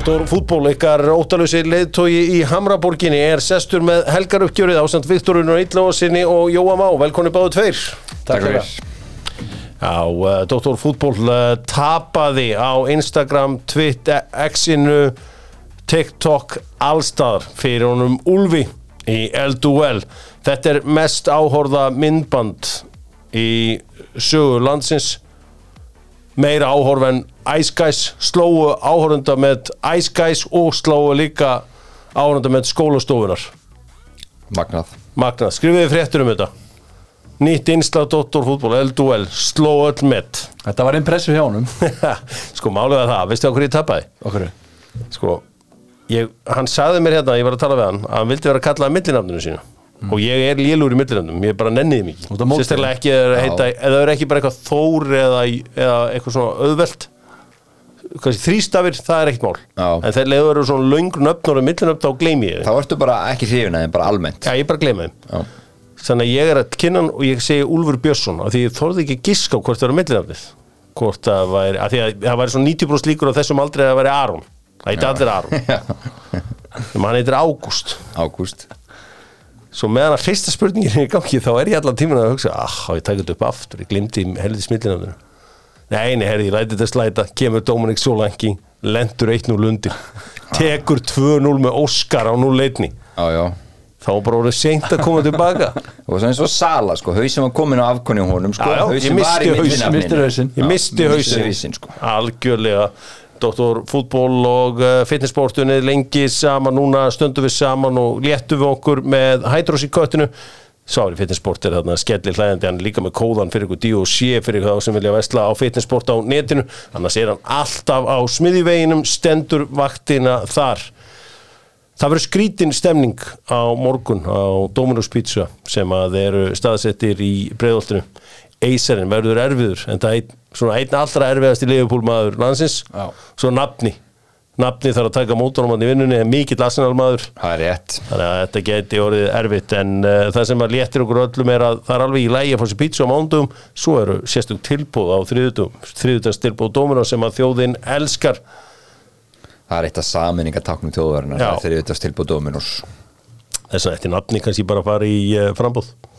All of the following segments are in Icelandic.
Dóttor fútból, ykkar ótalusi leiðtói í Hamraborginni er sestur með helgar uppgjörið ásand Viktorun og Ítlásinni og Jóa Má, velkonni báðu tveir. Takk fyrir. Já, uh, Dóttor fútból uh, tapaði á Instagram, Twitter, X-inu TikTok, allstaðar fyrir honum Ulfi í L2L Þetta er mest áhorða myndband í sögu landsins. Meira áhorf en Ice Guys slóu áhorfunda með Ice Guys og slóu líka áhorfunda með skólastofunar Magnað. Magnað, skrifiði fréttur um þetta. Nýtt innslag Dóttorfútból, L2L sló öll með Þetta var impressu hjá honum. Sko málega það, veistu hverju ég tapaði? Okkur sko, ég, hann sagði mér hérna, ég var að tala við hann að hann vildi vera að kalla millinafninu sínu. Og ég er lélur í millinafnum, ég bara nenniði mikið sérstaklega ekki að heita, eða það er ekki bara eitthvað þór eða, eða eitthvað svona auðvelt Kannski, þrístafir, það er ekkert mál. Já. en þegar leiður eru svona löng nöfnur og millinöfn þá gleymi ég Þá ertu bara ekki hrifin að þeim, bara almennt. Já, ég bara gleymi þeim. Já. Þannig að ég er að kynna hann og ég segi Úlfur Björnsson af því ég þorði ekki giska á hvort það var millinafnið. Hvort það væri, af því að það væri svona 90% líkur á þessum aldrei að það væri Aron. Það heiti allir Aron. En hann heitir Ágúst. Ágúst. Svo meðan að fyrsta spurningin er í gangi þá er ég allan tíman að hugsa ah, ég takit upp aftur, ég glimti helði smillinafninu nei, nei, herði, ég læti þetta slæta kemur Dominik Solanki lendur 1-0 undir. Tekur 2-0 með Óskar á 0 leitni Já, já. Þá var bara orðið seint að koma tilbaka. Og svo eins og Sala, sko, hausinn var komin á afkonni á honum, sko. Já, já, ég hausinn. millinafninu. Missti hausinn. ég misti hausinn, sko. Algjörlega. Doktor fútból og uh, fitnessportunni lengi saman, núna stöndum við saman og léttum við okkur með hætrós í köttinu Sári fitnessport er þarna skellir hlæðandi hann er líka með kóðan fyrir ykkur D&C fyrir þá sem vilja vesla á fitnessport á netinu annars er hann alltaf á smiðiveginum stendur vaktina þar Það verður skrítin stemning á morgun á Dominus Pizza sem að eru staðsettir í breiðoltinu. Eisarinn verður erfiður en það er einn, svona einn allra erfiðast í liðupúlmaður landsins. Já. Svo nafni. Nafni þarf að taka mótorum hann í vinnunni en mikill er rétt. Þannig að þetta geti orðið erfitt en uh, það sem að léttir okkur öllum er að það er alveg í lægi að fá sér pizza á mándum svo eru sérstök tilbúð á þriðutum þriðutags tilbúð Dominus sem að þjóðin elskar. Það er eitt af. Það er þriðutast tilbúð Dominus þess að eftir nafni kannski bara fara í uh, frambúð Já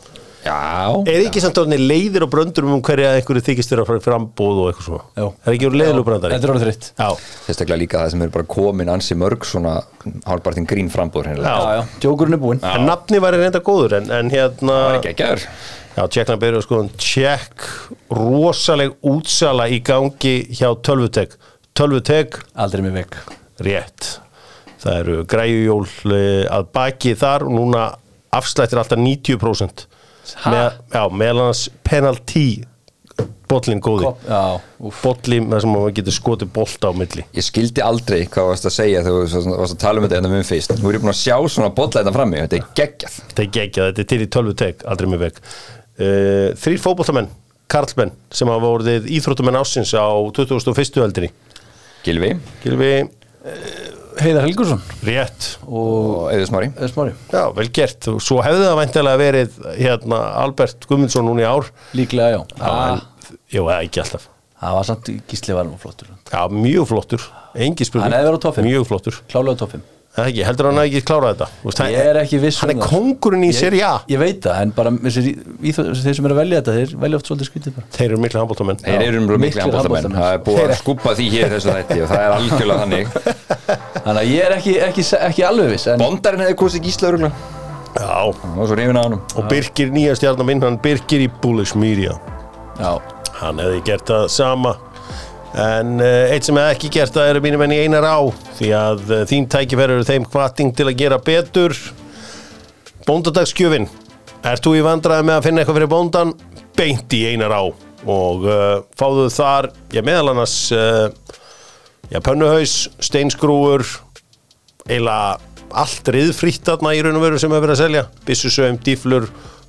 Er ekki samt orðinni leiðir og bröndur um hverja einhverju þykist þér að fara í frambúð og eitthvað svona? Jú. Er ekki orðið leiðilega bröndari? Þetta er orðið þritt Já, Sérstaklega líka það sem er bara komin ansi mörg svona hálfpartin grín Já. Já, já, djókurinn er búinn. En nafni væri reynda góður en, en hérna Það var ekki ekki aður Já, tjekkna byrjuð sko Tjekk, rosaleg útsala í gangi hjá Tölvutek. Tölvutek, Aldrei með vekk rétt. Það eru græjujól eh, að baki þar. Og núna afslættir alltaf 90% Ha? Með, Já, meðal annars penalty bollin góði. Bolli með sem maður getur skotið bolta á milli. Ég skildi aldrei hvað varst að segja þegar þú varst- að tala um þetta enda með fyrst. Nú er ég búin að sjá svona bolla þetta frammi Þetta er geggjað. Þetta er geggjað, þetta er til í tölvu tek aldrei með veg uh, þrýr fótboltamenn, karlmenn sem hafa vorið íþróttumenn ásins á 2001. aldri Gilvi Gilvi, Heiðar Helgursson rétt. Og Eður Smári. Já, vel gert, og svo hefði það væntilega verið hérna Albert Guðmundsson núna í ár. Líklega, já. Ah, jú, eða ekki alltaf. Það var samt Gísli var nú flottur. Já, mjög flottur, engi spurning. Mjög flottur, Klálega toppum eða ekki, heldur hann að ekki klára þetta? Þú veist, hann- Ég er ekki viss um hann er það. kongurinn í seri A. Ég veit það, en bara þessir, í, þeir sem eru að velja þetta Þeir velja oft svolítið skrítið bara. Þeir eru miklu handbóltamenn Þeir eru miklu handbóltamenn. Það er búið að skúpa því hér þessu þætti og það er algjörlega þannig. Þannig að ég er ekki, ekki, ekki alveg viss en Bondarinn hefði kosið gísla öruglega já, Það var svo rifin á honum. Og Birkir nýja stjarnar minn, hann Birkir í Bullish Media. Já, hann hefði gert það sama en uh, eitt sem hefði ekki gert það eru mínum enn í einar á því að uh, þín tækifæri eru þeim kvarting til að gera betur. Bóndadagsgjöfin ert þú í vandræði með að finna eitthvað fyrir bóndan beint í einar á. Og uh, fáðu þar, já meðal annars uh, pönnuhaus steinskrúur eiginlega allt riðfrítt þarna í raun og veru sem hefur verið að selja. Byssusöfum, díflur,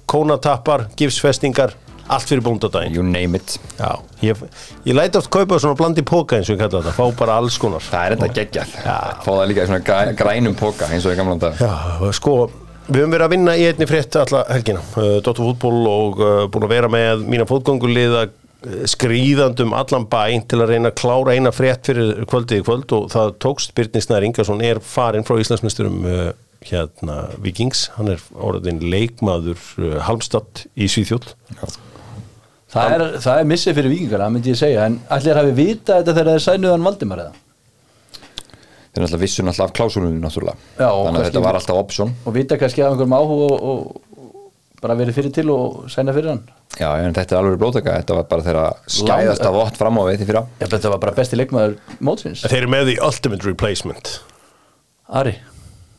kónatappar gifsfestingar, allt fyrir bóndadaginn. You name it. Já, ég, ég læti oft kaupa svona blandi póka eins og ég kalla þetta, fá bara alls konar. Það er þetta geggjað. Fá það líka í svona græ- grænum póka eins og í gamla dag. Já, sko, við höfum verið að vinna í einni frétt alla helgina, uh, Dóttur fútból og uh, búin að vera með mína fótgöngulið að skrýðandum allan bæn til að reyna að klára eina frétt fyrir kvöldið í kvöld og það tókst. Byrnisnær Ingarsson er farinn frá Íslandsmeisturum uh, hérna Vikings, hann er orðin leikmaður uh, Halmstad í Svíþjóð Það er, það er missið fyrir vikingar, það myndi ég segja En allir hafi vita þetta þegar þeir sænuðan Valdimar eða? Þeir náttúrulega vissu náttúrulega af klásunum náttúrulega. Já, Þannig að þetta var alltaf option. Og vita kannski af einhverjum áhuga og, og bara verið fyrir til og sæna fyrir hann. Já, en þetta er alveg blótaka Þetta var bara þeirra skæðast af vott fram á við því fyrra. Já, þetta var bara besti leikmaður mótsins. Þeir eru með því ultimate replacement. Ari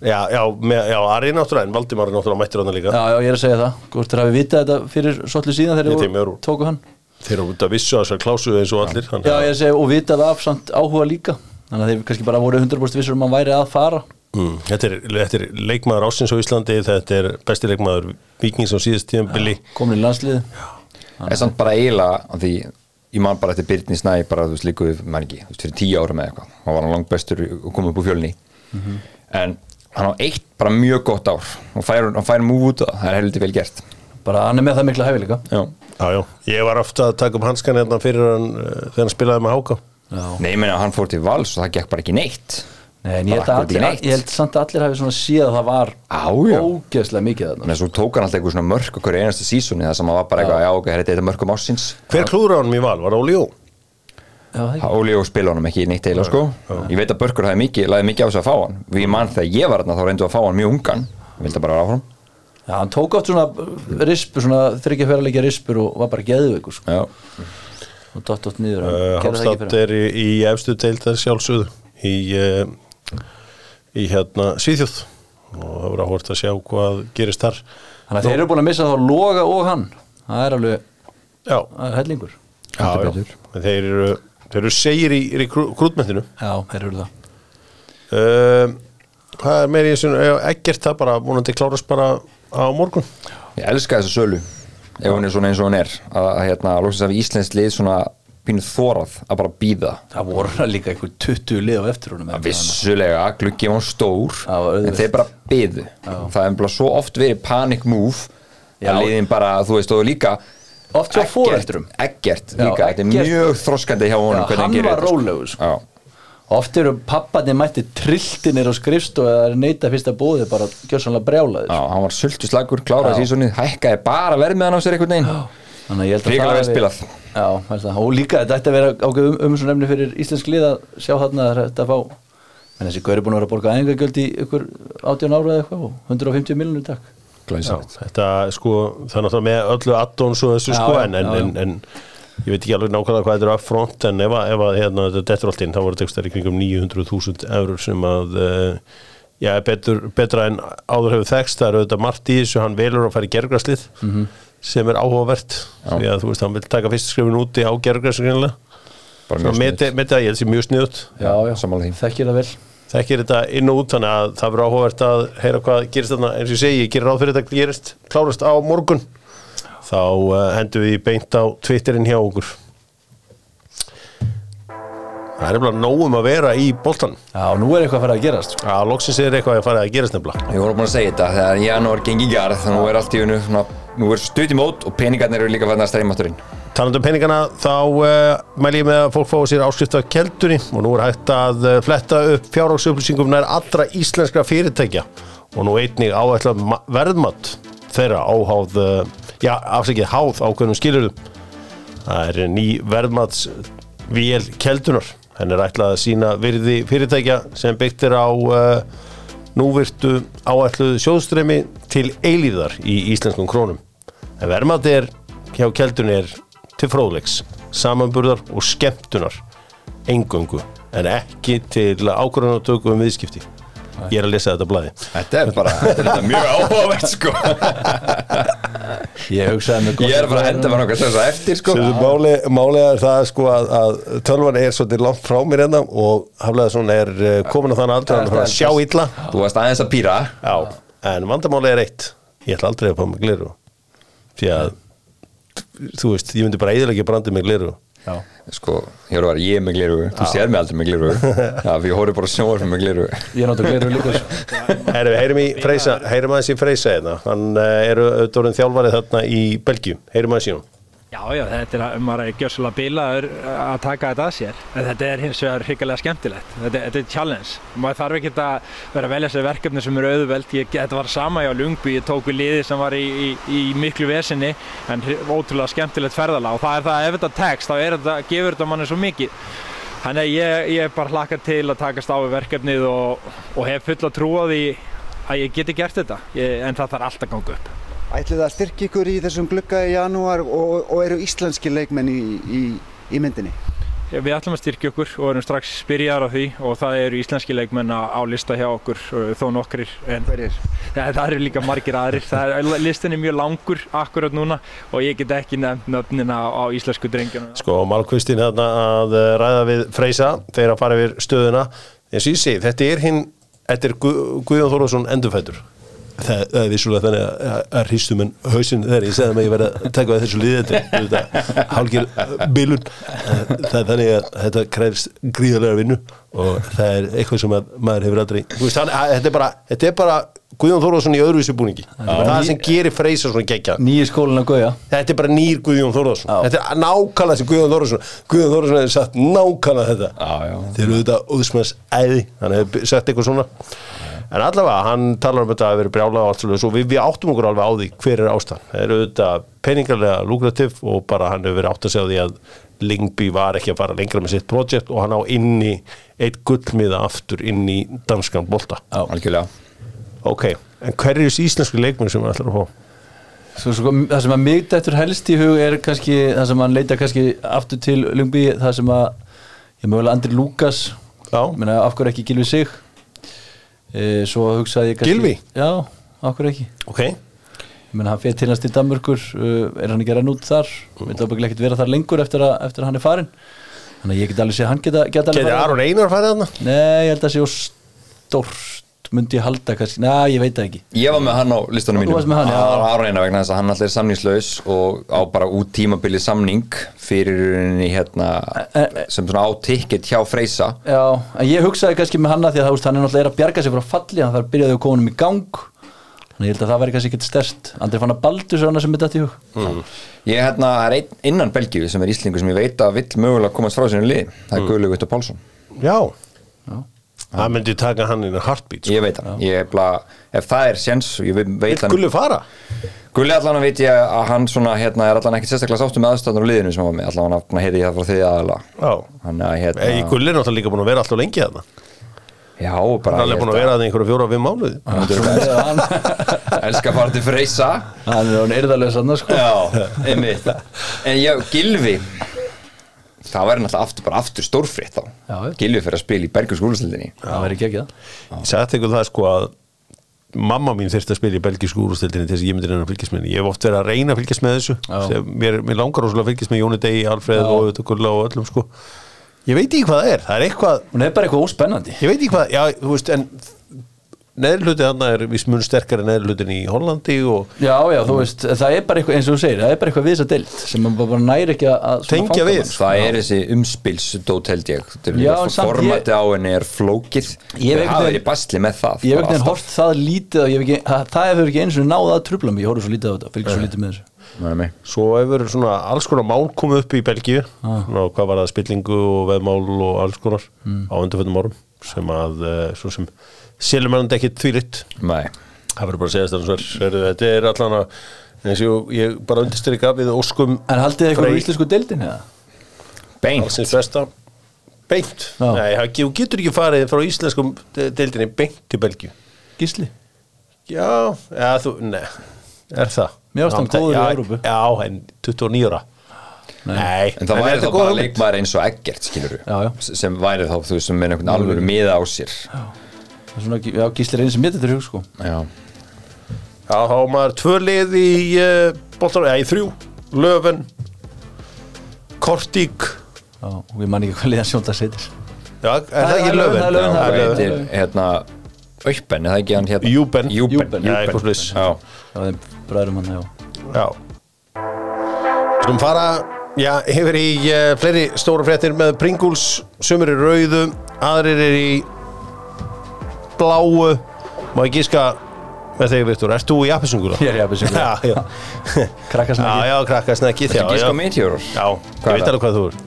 Já, já, með, já Ari náttúrulega en Valdimar er náttúrulega mættir hann líka. Já, já, ég er að segja það. Hvort þeir hafi vitað þetta fyrir svolítið síðan þegar eru- tóku hann. Þeir eru út að vissu að þessar klásu eins og allir þannig Já, að- ég er að segja, og vitað af samt áhuga líka. Þannig að þeir kannski bara voru 100% vissur um að hann væri að fara. Mm, þetta, er, þetta er leikmaður ásins á Íslandi þetta er besti leikmaður Vikings á síðast tíðanbili Komin í landslið Það er samt bara eiginlega af Því ég man bara eftir Byrni Snæ bara þú veist líku við, maður ekki, þú veist fyrir tíu ára með eitthvað. Hann var hann langt bestur og kom upp úr fjölni. En hann á eitt bara mjög gott ár og fær, hann fær múf út og það er heldur vel gert Bara hann er með það mikla hæfileika Já. já, já. Ég var ofta að taka um hanskan hérna fyrir hann uh, þegar hann spilaði með Háka Já. Nei, ég meina hann fór til vals og það gekk bara ekki neitt Nei, en ég held, að í allir, neitt. ég held samt að allir hafi svona séð að það var ógeðslega mikið þarna en svo tók hann alltaf eitthvað svona mörk okkur einasta sísoni það sem hann var bara eitthvað, já ok, þetta er þetta mörkum ásins Hver klúður á hann í val? Var Óli Jó? Óli og spila honum ekki neitt heila sko. ég veit að Börkur hafi mikið, laði mikið á sig að fá hann. Við mann þegar ég var þarna þá reyndu að fá hann mjög ungan. Ég vildi bara vera áfram. Já, hann tók átt svona rispur, svona þryggja fjárleikja rispur og var bara geðveikur sko. já, og dott átt niður, hann Uh, fyrir er í, í efstu deild að sjálfsögðu í, uh, í hérna Svíþjóð. Og það voru áhvert að sjá hvað gerist þar. Þannig að þeir eru búin að missa þá Loga og hann. Það er alveg, Já, það er hellingur já, já. En Þeir eru, þeir eru segir í, í krútmentinu Já, þeir eru það. Uh, Hvað er meira í þessu? Ekkert það bara múnandi klárast bara á morgun. Ég elska þessa sölu ef hún er svona eins og hún er. Að, að hérna, lóksins af Íslands lið svona pínuð þórað að bara býða Það voru líka einhver 20 lið á eftir honum að vissulega, gluggi var stór Já, en þeir bara byðu það er bara svo oft verið panic move Já. að liðin bara, þú veist, og líka Oft hjá foreldrum. Eggert líka, þetta er mjög þroskandi hjá honum hvernig hann gerir var þetta, sko. rólegur, sko. Oft eru papparnir mætti trilltinir á skrifst og það er neita fyrsta bóði bara gjörsanlega brjálaðir Já, hann var sultu slagur, kláraði Já. sísonið, hækkaði bara verð með hann á sér einhvern veginn Þannig að ég held að Hrikalega það vel spilað. Já, held að, og líka þetta ætti að vera ákveð um, um svo nefni fyrir íslensk lið að sjá þarna að þetta fá en þessi gaur er búin að vera að borga æðingagjöld í ykkur 18 ára eða eitthvað og 150 miljonur takk Glæsilegt. þetta sko, það er náttúrulega með öllu addons og þessu Já, sko já, en, en, já, já. en, en ég veit ekki alveg nákvæmlega hvað þetta er upfront en ef að, ef að hérna, þetta dettur allt inn þá voru þetta í kringum 900.000 eurur sem að uh, já, er betur, betra en áður hefur þekst það er auðvitað í þessu, hann velur að fara í gergraslið Mhm. sem er áhugavert því að þú veist, hann vil taka fyrst skrifin úti á gergraslið með þetta, ég held sér mjög sniðut Já, já, því. þekkir það vel þekkir þetta inn og út þannig að það verður áhugavert að heyra hvað gerist þarna. Eins og ég segi, ég gerir ráð fyrir þetta gerist klárast á morgun. Þá uh, hendum við í beint á Twitterin hjá okkur. Það er nefnilega nógum að vera í boltan Já, nú er eitthvað að fara að gerast sko. að loksins er eitthvað að fara að gerast nefnilega. Ég voru búin að segja þetta, þegar janúar gengi garð þannig nú er allt í unnu, svona, nú er stutt í mót og peningarnir eru líka fann að streyma átturinn Talandi um peningana þá uh, mæl ég með að fólk fái sér áskrift af keldunni og nú er hægt að uh, fletta upp fjárhagsupplýsingum nær allra íslenskra fyrirtækja og nú einnig áætla ma- verðmatt þeirra áháð, uh, já afsækið háð ákveðnum skilurðum. Það er ný verðmats vél keldunar. Henn er ætlað að sína virði fyrirtækja sem byggt er á uh, núvirtu áætluðu sjóðstremi til eilíðar í íslenskum krónum. En verðmat er hjá keldunni er til fróðleiks, samanburðar og skemmtunar engöngu, en ekki til ákvörðanatöku um viðskipti. Ég er að lesa þetta blæði. Þetta er bara, þetta er mjög áhugavert sko. Ég hugsaði með Ég er bara að henda mér nokkað þess að eftir sko. Sem máli, málega er það sko að, að tölvan er svolítið langt frá mér hérna og Hafleðarsson er eh, komin á þann aldrei hann að sjá illa. Þú varst aðeins að pýra Já, en vandamáli er eitt. Ég ætla aldrei að fá mig gliru því að þú veist, ég myndi bara eðilega brandið mig gliru Já, Sko, hér var ég með gliru Þú sér mig aldrei með gliru Já, við hórum bara sjónvarf með gliru ég náttúrulega gleru líka sko. Heyrum í Freysa, heyrum aðeins í Freysa hérna, hann uh, eru auðvitað þjálfarið þarna í Belgíu, heyrum aðeins í hún Já, já, þetta er að um maður er gjössulega bílaður að taka þetta að sér. En þetta er hins vegar hryggjarlega skemmtilegt. Þetta, þetta er challenge. Maður þarf ekki að vera að velja sér verkefni sem eru auðveld. Ég, þetta var sama hjá Lungby, ég tók við liði sem var í, í, í miklu vesinni en ótrúlega skemmtilegt ferðalag og það er það að ef þetta tekst þá þetta, gefur þetta manni svo mikið. Þannig að ég, ég bara hlakka til að takast á verkefnið og, og hef fulla trú á því að ég geti gert þetta. Ég, en það þarf alltaf að ganga upp. Ætlið það að styrkja ykkur í þessum glugga í janúar og, og eru íslenski leikmenn í, í, í myndinni? Já, Við ætlum að styrkja okkur og erum strax byrjar á því og það eru íslenski leikmenn á á lista hjá okkur uh, þó nokkrir en Hverjir? ja, það eru líka margir aðrir. Það er, listin er mjög langur akkurat núna og ég get ekki nefnt nöfnina á íslensku drengjana. Sko, Malkvistin hérna að eh, ræða við Freysa þegar að fara yfir stöðuna en ég segi, þetta er hinn þetta er Gu- Guðjón Þórðarsson endurfættur það, það er vissulega þannig að, að, að hristum en hausinn þegar ég segði að ég verið að taka þessu þetta hálgir bilun. Það er þannig að þetta kræfst gríðarlega vinnu og það er eitthvað sem að maður hefur aldrei veist, hann, að, þetta, er bara, þetta er bara Guðjón Þórðarsson í öðruvísi búningi. Það sem gerir Freysa svona geggja Nýju skólinn að gauja Þetta er bara nýr Guðjón Þórðarsson. Þetta er nákvæmlega sem Guðjón Þórðarsson Guðjón Þórðarsson hefur sagt nákvæmlega þetta. Þeir eru þetta úðsmanns æði. Hann hefur sagt eitthvað svona En allavega, hann talar um þetta að vera brjála og allt svolítið Svo við, við áttum okkur alveg á því hver er ástæðan. Það eru þetta peningarlega lukrativ og bara hann hefur verið átt að segja því að Lingby var ekki að fara lengra með sitt projekt og hann á inni eitt gullmiða aftur inn í danskan bolta. Algjörlega. Ok, en hverju er íslensku leikmenn sem hann ætlar að fá? Svo, sko, það sem að mig dættur helst í hug er kannski það sem hann leita kannski aftur til Lungby það sem að ég mögulega Andri Lukas. Já. Af hverju ekki Gilvi Sig e, svo hugsaði ég kannski Gylfi? Já, hverju ekki Ok, Ég meina, hann fyrir til hans til Danmörkur uh, er hann ekki að renna út þar mm. vil það ekkert vera þar lengur eftir að, eftir að hann er farin þannig að ég get alveg sé að hann geta, geta geti. Aron Einar farið þarna? Nei, ég held að sé og stórt myndi ég halda kannski, næ, ég veit það ekki. Ég var með hann á listanum Þú mínum. hann, já. Það var áreina vegna þess að hann alltaf er samningslaus og á bara út tímabilið samning fyrir rauninni hérna sem svona á ticket hjá Freysa. Já, en ég hugsaði kannski með hann að því að það, hann er náttúrulega að bjarga sig frá falli hann þarf byrjaði að koma honum í gang. Þannig ég held að það væri kannski ekkert stærst Andri fann að baldu svo annað sem þetta í hug. Ég hérna er einn innan Belgíu sem er íslingu sem ég veit að vill mögulega komast frá sinu lið. Það er Guðlaug Vittur Pálsson. Já. Það myndi taka hann inn að heartbeat. Sko. Ég veit hann, ég er bara, ef það er séns ég veit hann Gulli fara? Gulli allan veit ég að hann svona hérna er allan ekkert sérstaklega sáttu með aðstæðan úr liðinu sem var með allan hann heiti ég það frá því aðala Já. Þannig að hérna Gulli er náttúrulega líka búin að vera alltaf lengi þarna. Já, Hann bara er alveg búin að vera þarna einhverju fjóra og fimm mánuði. hann, Elskar að fara til Freysa hann er hann erðarlega sann sko. Já, einmitt En já, Gilvi Það væri náttúrulega aftur, bara aftur stórfrétt þá Já, já. Gilvi fyrir að spila í Bergjum skólasildinni það væri ekki ekki það Ég sagði ykkur það sko að mamma mín þurfti að spila í belgísku úrústildinni til þess að ég myndi reyna að fylgjast með henni. Ég hef oft verið að reyna að fylgjast með þessu. Sem, mér, mér langar óslega að fylgjast með Jóni Degi, Alfreð Já. og auðvitað Gulla og öllum sko. Ég veit ekki hvað það er. Það er eitthvað, hún er bara eitthvað óspennandi ég veit ekki hvað, já, þú veist, en neðri hluti þarna er viss mun sterkari en neðri hlutin í Hollandi og já, já, þú veist, það er bara eitthvað eins og þú segir, það er bara eitthvað við þess að deilt sem maður bara næri ekki að Tengja við. sko. Það er þessi umspilsdót held ég Þetta er Já, en samt Formati á henni er flókið Ég hef Það einhvern hafa veginn- verið basli með það ég hef bara ekkert alltaf. hort það lítið og ég hef ekki, það, það hefur ekki eins og náða að trubla mig, ég horfði svo lítið á þetta, fylgir svo lítið með þessu Nei, nei. Svo hefur svona alls konar mál komið upp í Belgíu Ná, hvað var það spillingu og veðmál og alls konar á undarföldum árum sem að, uh, svo sem Silumannandi ekkit þvílitt Nei. Það verður bara að segja þetta Þetta er allan að eins og ég bara undirstyrka við óskum En haldið þið eitthvað úr íslensku deildin eða? Beint. Beint. Já. Nei, það- þú getur ekki farið frá íslenskum de- deildinni beint til Belgíu. Gísli? Já, ja, þú, nei. Er það? Mér fannst hann Já, góður í já, Evrópu. Já, en 29 ára. Nei, En það væri þetta þá er bara leikmaður eins og ekkert skilur Já, já. sem væri þá þú sem með einhvern alvöru miða á sér. Er Svona, já, Gísli er eins sem mitt þetta er hug sko. Já, Já, þá á maður tvö lið í uh, boltar, eða í þrjú. Löfven Kortík. Já, og ég man ekki hvað liðan sjónda setir Já, er það það ekki er Löfven, það er Löfven, það er er Löfven. heitir hérna Aupen, er það ekki hann hérna? Júben. Júben, já, eitthvað svoleiðis. Já, Já, þeim bræðurum hann, já. Já. Skulum fara Já, hefur í uh, fleiri stóra fréttir með Pringles, sumir er rauðu aðrir er í bláu má ég gíska með þig Viktor, ert þú í appisungula? Ég er í appelsingula. Já, já, já, krakkasnæki já, krakkasnækki Þetta gíska Meteor Já, ég Hvað veit alveg hvað þú er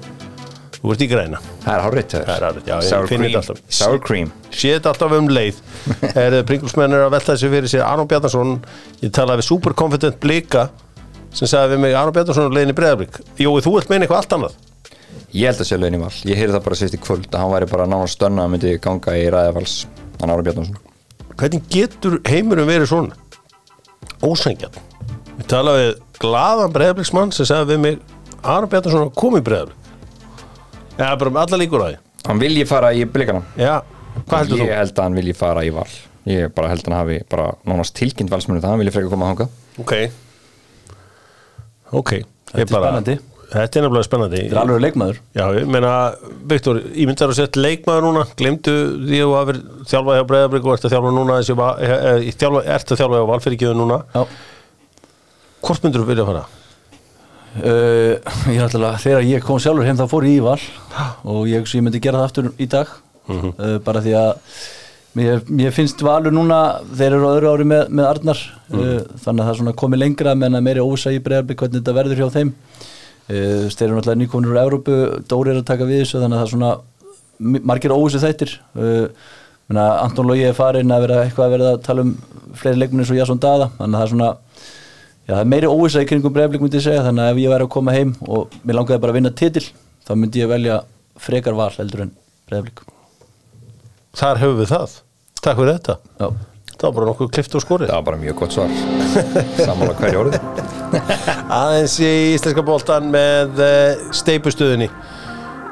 Þú ert í græna. Það er hárið Það er hárrétt, já, Sour cream þetta alltaf. Sour cream. Sé þetta alltaf um leið. Er Pringulsmenn er að velta þessu fyrir sér. Aron Bjarnason, ég talaði við superconfident blika sem sagði við mig Aron Bjarnason er leiðin í breðablík Jói, þú ert meina eitthvað allt annað. Ég held að sé lögin í val. Ég heyrði það bara sérst í kvöld að hann væri bara nána stönna að myndi ganga í ræðavals hann Ára Bjarnason. Hvernig getur heimurum verið svona? Ósængjan ég talaði við glaðan breðablíksmann sem sagði við mig er komið í breðablík Já, bara með alla líkur á því. Hann vilji fara í blikana. Já, hvað heldur Ég held að hann vilji fara í val. Ég bara held að hann hafi bara nánast tilkynnt valsmunni það. Hann vilji frekar koma að hanga þú? Ok. Ok Þetta er spennandi. Þetta er nefnilega spennandi. Þetta er alveg leikmaður. Já, ég meina, Viktor, ímyndar að setja leikmaður núna, glemdu því að þú hafir þjálfað hjá Breiðabrik og ert að þjálfa núna þessi, eh, eh, þjálfa, ert að þjálfa hjá Valfyrirgjöðu núna. Já. Hvort myndur þú vilja fara? Uh, ég er náttúrulega, þegar ég kom sjálfur heim þá fór ég í val og ég, ég myndi gera það aftur í dag. Uh, bara því að mér, mér finnst valur núna þeir eru á öðru ári með, með Arnar. Uh, þannig að það er svona komið lengra menn að meiri ósa í bregðarblik hvernig þetta verður hjá þeim uh, þeir eru náttúrulega nýkominur úr Evrópu Dóri er að taka við þessu þannig að það er svona margir óvissu þættir. Uh, Anton Lógi er farin að vera eitthvað að vera að tala um fleiri leikmunir svo Jasson Dada þannig að það er svona Já, það er meiri óvisa í kringum breyflik myndi ég segja þannig að ef ég væri að koma heim og mér langaði bara að vinna titil þá myndi ég velja frekar val heldur en breyflik Þar höfum við það. Takk fyrir þetta. Já, Það var bara nokkuð klift og skorið. Það var bara mjög gott svar. Sammála hverju orðið Aðeins í íslenska boltan með uh, steipustöðinni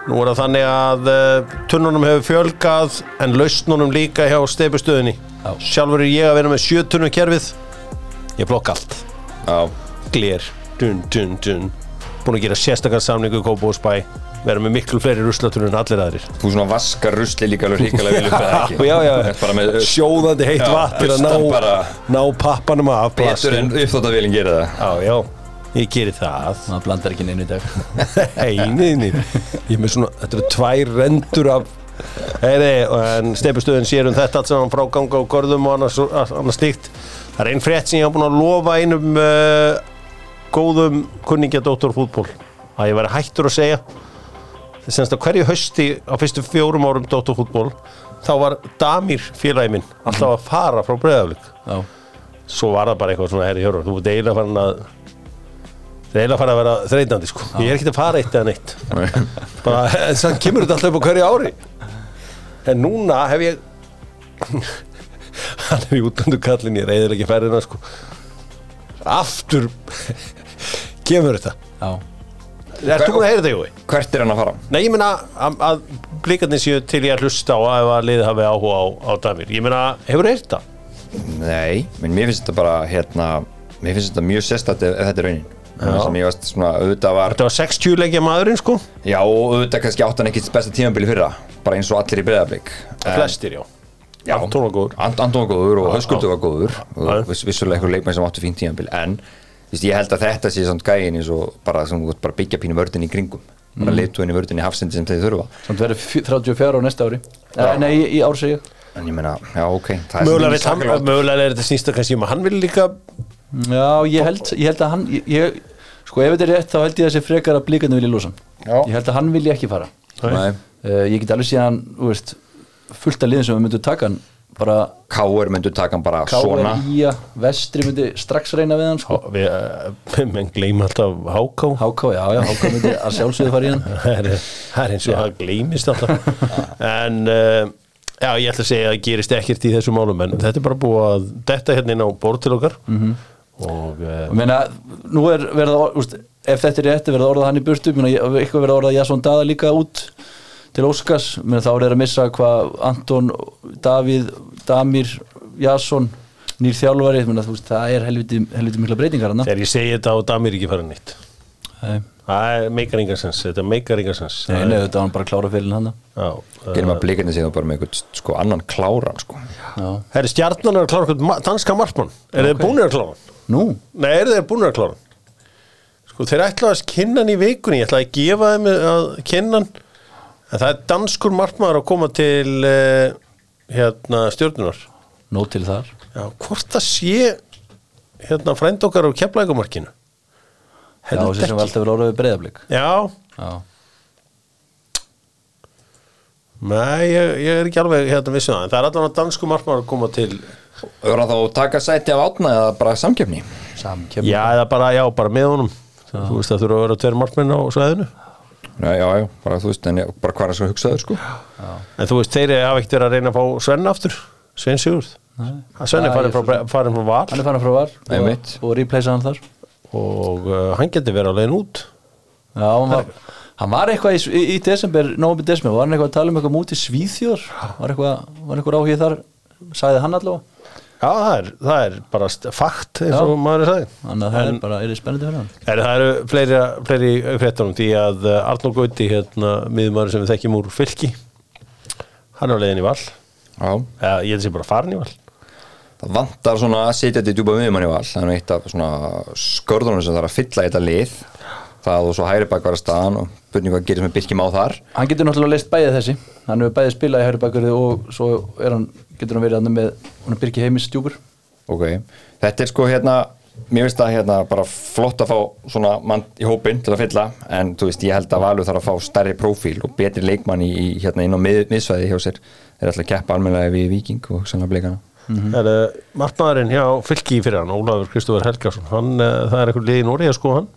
Nú er það þannig að uh, tunnunum hefur fjölgað en lausnunum líka hjá steipustöðinni Já. Sjálfur er ég að vera með sjötunum kerfið Ég blokk allt. Já, gler. Dun, dun, dun. búin að gera sérstakar samningu í Kópavóðsbæ vera með miklu fleiri ruslatur en allir aðrir. Þú svona vaskar rusli líka alveg hrikalega vel upp eða ekki? já, já, með sjóðandi heitt vatn til að ná, ná pappanum af betur en uppþóttavélin gerir það. Já, já, ég geri það. Það blandar ekki neinu í dag. Einin, ég með svona, þetta eru tvær rendur af Heyri, en steipustöðin sér um þetta allt saman frá ganga og gorðum og annars, annars slíkt. Það er einn frétt sem ég hafa búin að lofa einum uh, góðum kunningja Dóttorfútból að ég væri hættur að segja þess að hverju hausti á fyrstu fjórum árum Dóttorfútból þá var Damir félagi minn alltaf að fara frá Breiðaflik Já, svo var það bara eitthvað svona herri hjörur, þú ert eiginlega farin að það er eiginlega farin að vera þreytandi sko. ég er ekki að fara eitt eða neitt. Bara, en þannig kemur þetta alltaf upp á hverju ári. En núna hef ég hann er í útlandu kallin ég reyður ekki ferðina sko. aftur kemur þetta. Já, er þú búin að heyra þetta Jói? Hvert er hann að fara? Nei, ég meina að, að blíkarnir séu til ég að hlusta á að liðið hafi áhuga á, á Damir ég meina, hefur heyrt það? Nei, menn mér finnst þetta bara hérna, mér finnst þetta mjög sérstætt ef, ef þetta er raunin Það sem ég varst svona, auðvitað var Þetta var 60 leikja maðurinn sko Já, og auðvitað kannski átt hann ekki besta tímabili fyrra bara eins og allir í breyðablík flestir, já Já. Anton var góður og já. var góður vissulega einhver leikmenn sem áttu fínt tímabil en víst, ég held að þetta sé samt gæin eins og bara, sem bara byggja pínu vördin í kringum. Bara mm. leituðin í vördin í hafsendi sem þeir þurfa. Samt verður fjö- 34 á næsta ári. Eh, Nei, í, í ár segi ég. En ég meina, já ok það er Mögulega, er þetta snýsta kannski um að hann vil líka Já, ég held, ég held að hann ég, ég, Sko, ef þetta er rétt þá held ég að þessi frekar að blíkarnir vilja lúsa. Ég held að hann vilja ekki fara. Nei. uh, Ég get alveg síðan, þú veist fullt af liðin sem við myndum taka hann bara Káur myndu taka hann bara svona. K.R. Ía, Vestri myndi strax reyna við hann sko. við, uh, menn gleyma alltaf Háká Háká, já, já, Háká myndi að sjálfsögðu fara í hann. Það er, það er eins og það gleymist alltaf. En uh, já, ég ætla að segja að það gerist ekkert í þessu málum en þetta er bara búið að detta hérna inn á borð til okkar. Og uh, og meina, nú er verið að úst, ef þetta er rétt, er verið að orða hann í burtu. Meina, ég- eitthvað verið að orða Jasson Dada líka út til Óskars, meina, þá er að missa hvað Anton, Davíð Damir, Jasson nýr þjálfari, meina, þú veist, það er helviti, helviti mikla breytingar hann þegar ég segi þetta og Damir ekki fara nýtt Nei, það meikar engarsens, þetta meikar engarsens nei, þetta var hann bara að klára fyrir hann já, gerum að blikarnir sig þá bara með einhvern sko, annan kláran sko. Já, Herri, stjarnan er að klára einhvern danska markmann. Er þeir búinir að klára nú, Nei, eru þeir búinir að klára? Sko, þeir ætla að kynna hann í vikunni. Ég ætla að gefa þeim að kynna hann En það er danskur markmaður að koma til uh, hérna stjórnunar nót til þar. Já, hvort það sé hérna frænd okkar á keflækumarkinu Já, þessi sem var alltaf verið orðið breyðablík Já, Já, nei, ég, ég er ekki alveg hérna vissu það, en það er allavega dansku markmaður að koma til hann þá að taka sæti af átna eða bara samkefni samkjöfni Já, eða bara, já, bara með honum. Þú veist að þú eru að vera tveir markmenn á svæðinu Já, já, já, bara þú veist, en ég, bara hvað er svo hugsaður sko. En þú veist, þeir hafa ekkert verið að reyna að fá Svenna aftur Svein Sigurð. Svenni Já, farin frá, farin frá Val. Hann er að frá var Einmitt. og, og replacea hann þar. Og uh, hann getur verið að leiðin út. Já, hann var, hann var eitthvað í, í, í desember, nógum í desember, var hann eitthvað að tala um eitthvað mútið svíþjór, var eitthvað, var eitthvað áhugið þar, sagði hann allavega Já, það er, það er bara fakt eins Já. og maður er sagði þannig að það En- er bara, er þið spennandi fyrir hann? Er, það eru fleiri, fleiri fréttunum því að uh, Arnór Gauti, hérna, miðumæður sem við þekkjum úr fylki hann er á leiðin í val. Já, eða ég held að sé bara farin í val. Það vantar svona að setja þetta í djúpa miðjumann í val. Það er eitt af svona skörðunum sem þarf að fylla í þetta lið það og svo hægri bak var að staðan og spurning hvað gerir sem er Birkjum á þar. Hann getur náttúrulega leist bæðið þessi. Hann hefur bæðið spilað í hægri bakverði og svo er hann, getur hann verið hann með hann byrki heimis stjúpur. Ok, þetta er sko hérna mér finnst það hérna bara flott að fá svona mann í hópinn til að fylla en þú veist, ég held að Valur þarf að fá stærri prófíl og betri leikmann í, í hérna inn á mið, miðsvæði hjá sér. Þeir ætla að keppa almennilega við Viking og sannlega blikana. Mm. er uh, markmaðurinn hjá fylki fyrir hann Ólafur Kristofur Helgarsson hann, uh, það er eitthvað liðin í að sko hann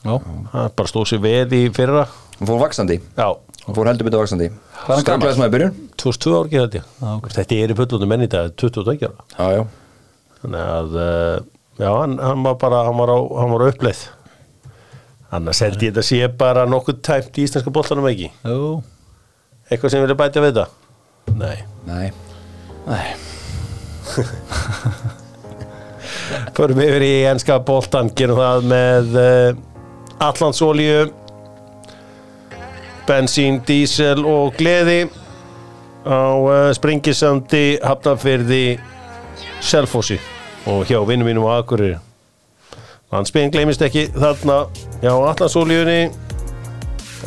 Já, hann bara stóð sér veð í fyrra. Hann fór vaksandi, já, hann fór heldur betur vaksandi Hvað er hann gamall? Strögglaðist maður í byrjun? 2002 ár ekki þetta Já, ok. þetta er í fullunum menn í dag 22 ára. Já, já, þannig að uh, já, hann, hann var bara hann var á, hann var á uppleið. Annars held ég þetta sé bara nokkuð tæmt í íslenska boltanum ekki? Jú, eitthvað sem vilja bæta við þetta nei. Nei. Nei. Förum yfir í enska boltan, gerum það með Allandsolíu, bensín, dísel og gleði á uh, Springisandi, Hafnarfyrði, Selfossi og hjá vinnum mínum á Akureyri. Landsbygðin gleymist ekki þarna hjá Allandsolíunni,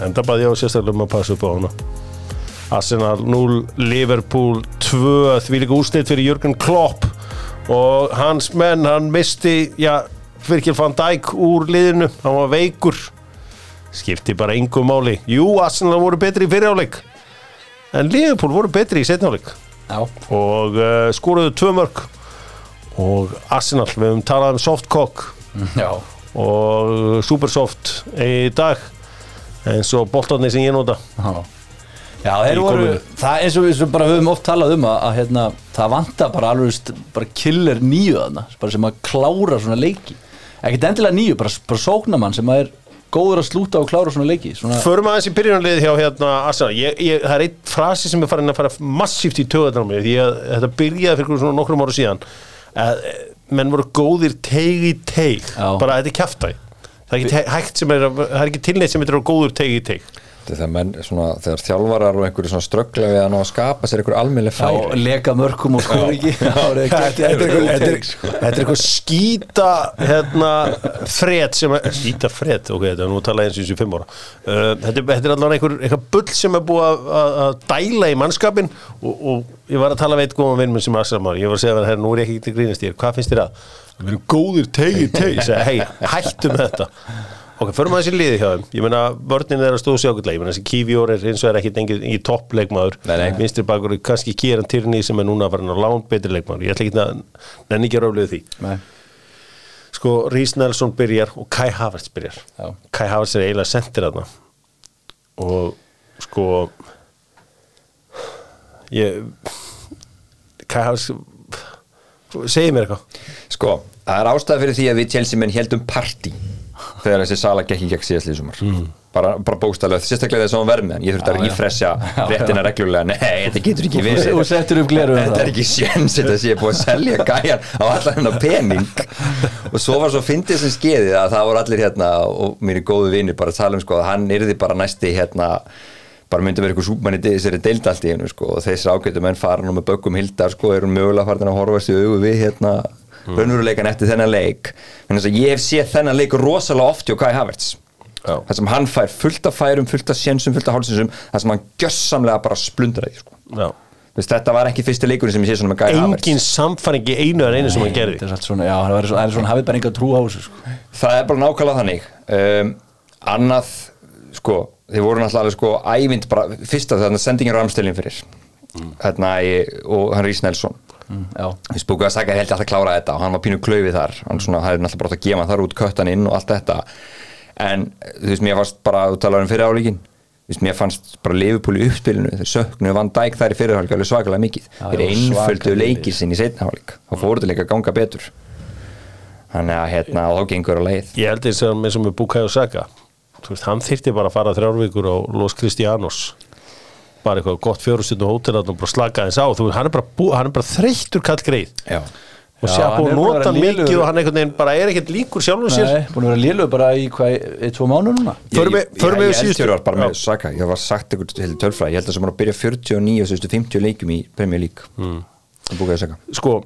en það baði ég á sérstaklega um að passa upp á hana. Arsenal 0, Liverpool 2, því líka úrslit fyrir Jörgen Klopp og hans menn, hann misti já, Virgil van Dijk úr liðinu. Hann var veikur. Skipti bara engum máli. Jú, Arsenal voru betri í fyriráleik en Liverpool voru betri í setnáleik og uh, skoruðu tvö mörg og Arsenal, við höfum talað um softcock já, og supersoft í dag. Eins og boltarnir sem ég nota. Já. Já, þeir voru, það eins og við bara höfum oft talað um að, að hérna, það vantar bara alveg bara þarna, bara sem að klára svona leiki, ekkert endilega nýju bara, bara sóknamann sem er góður að slúta og klára svona leiki svona, Förum aðeins í byrjunarlið hjá hérna Arsenal. Ég, ég, Það er einn frasi sem er farin að fara massíft í töðan á mér því að þetta byrjaði fyrir svona nokkrum ára síðan. Að eh, menn voru góðir teig í teig. Já. bara þetta er kjaftaði það er ekki hægt sem er, að- það er ekki tilneitt sem er góður teig í þegar menn, svona, þegar þjálfarar og einhverju ströggla við að ná að skapa sér einhverju almennileg já, færi. leka mörkum og skóri ekki. Já, það Þetta er eitthvað- skýta hérna fred sem er, skýta fred, ok, þetta er nú að tala eins og þessu fimm ára. Uh, þetta, þetta er allavega einhver, eitthvað bull sem er búið að- dæla í mannskapin og, og ég var að tala við eitt góðan vinn minn sem Assamar, ég var að segja að hérna, nú er ég ekki til grínast ég, hvað finnst þér að? Við erum góðir tegi tegi, ég segi, hei, hættum þetta ok, förum aðeins í liði hjá þeim. Ég meina, vörnin er að stóðu sig ákveðlega ég meina, þessi Kífjór er eins og er ekki engin í toppleikmaður. Vinstri bakur er kannski Kieran Tierney sem er núna að fara að lán betri leikmaður. Ég ætla ekki að nenni ekki að ráflega því. Nei, sko Rhys Nelson byrjar og Kai Havertz byrjar. Já. Kai Havertz er eiginlega sendir þarna. Og sko ég Kai Havertz segið mér eitthvað. Sko, það er ástæða fyrir því að við Chelsea menn heldum partí þegar þessi sala gekk í gegn síðastlið sumar. Mm. bara, bara bókstæðlega, sérstaklega þess að hún verð með ég þurfti að rífressja réttina reglulega. Nei, þetta getur ekki og, og settur upp gleru Þetta er ekki sjens þetta sé búið að selja gæjan á allan hennar pening. Og svo var svo fyndið sem skeiði að það voru allir hérna og er góðu vinir bara að tala um sko að hann yrði bara næsti hérna bara myndi vera eitthvað súpmann í þessari deildalt í hennu sko og þessir ágættu menn fara nú með böggum hildar sko eru mögulega farin að horfast í augu við hérna mm. raunveruleikan eftir þennan leik. En þess að ég hef séð þennan leik rosalega oft hjá Kai Havertz. Já. þar sem hann fær fullt af færum, fullt af sjensum, fullt af hálsinsum þar sem hann gjössamlega bara splundra því sko. Þetta var ekki fyrsti leikurinn sem ég sé svona með Guy Havertz. engin samfæring í einu en einu sem hann gerði. Þetta er svona, já, það er svona, það er svona hafið bara enga trú á þessu sko. það er bara nákvæmlega þannig. Um, annað sko, þeir voru náttúrulega sko ævind bara, fyrsta þannig að sendingin ramstilin fyrir. Hérna ég, og hann Rís Nelson mm, að Saka held alltaf að klára þetta og hann var pínu klaufið þar. Hann svona, er náttúrulega bara að gefa hann þar út köttan inn og allt þetta. En þú veist, mér fannst bara þú talar um fyrir álíkin þú veist, mér fannst bara Liverpool í uppspilinu þeir söknu Van Dijk þær í fyrirhálík alveg svakalega mikið. Já, þeir einföldu leikir sinn í setnahálík þá fóru þetta leika að ganga betur. Þannig að hérna, og þá gengur að leið. Ég held þess að með sem er Bukayo Saka. Þú veist, hann þyrfti bara að fara þrjárvíkur á Los Cristianos bara eitthvað gott fjórustundu hótel og bara slaka þess á. Þú veist, hann er bara, bú, hann er bara þreyttur kall greið já, og sé að hann búið er að að nota mikið og hann einhvern veginn bara er ekkert líkur sjálfum sér. Nei, búin að vera lélög bara í hvað, eitt, tvo mánu núna? Förum við- förum við ég, var bara með Já. Saka. Ég var sagt ykkur til tölfræði, ég held að sem var að byrja 49 síðustu 50 leikum í Premier League. Mm. búkaði Saka. Sko,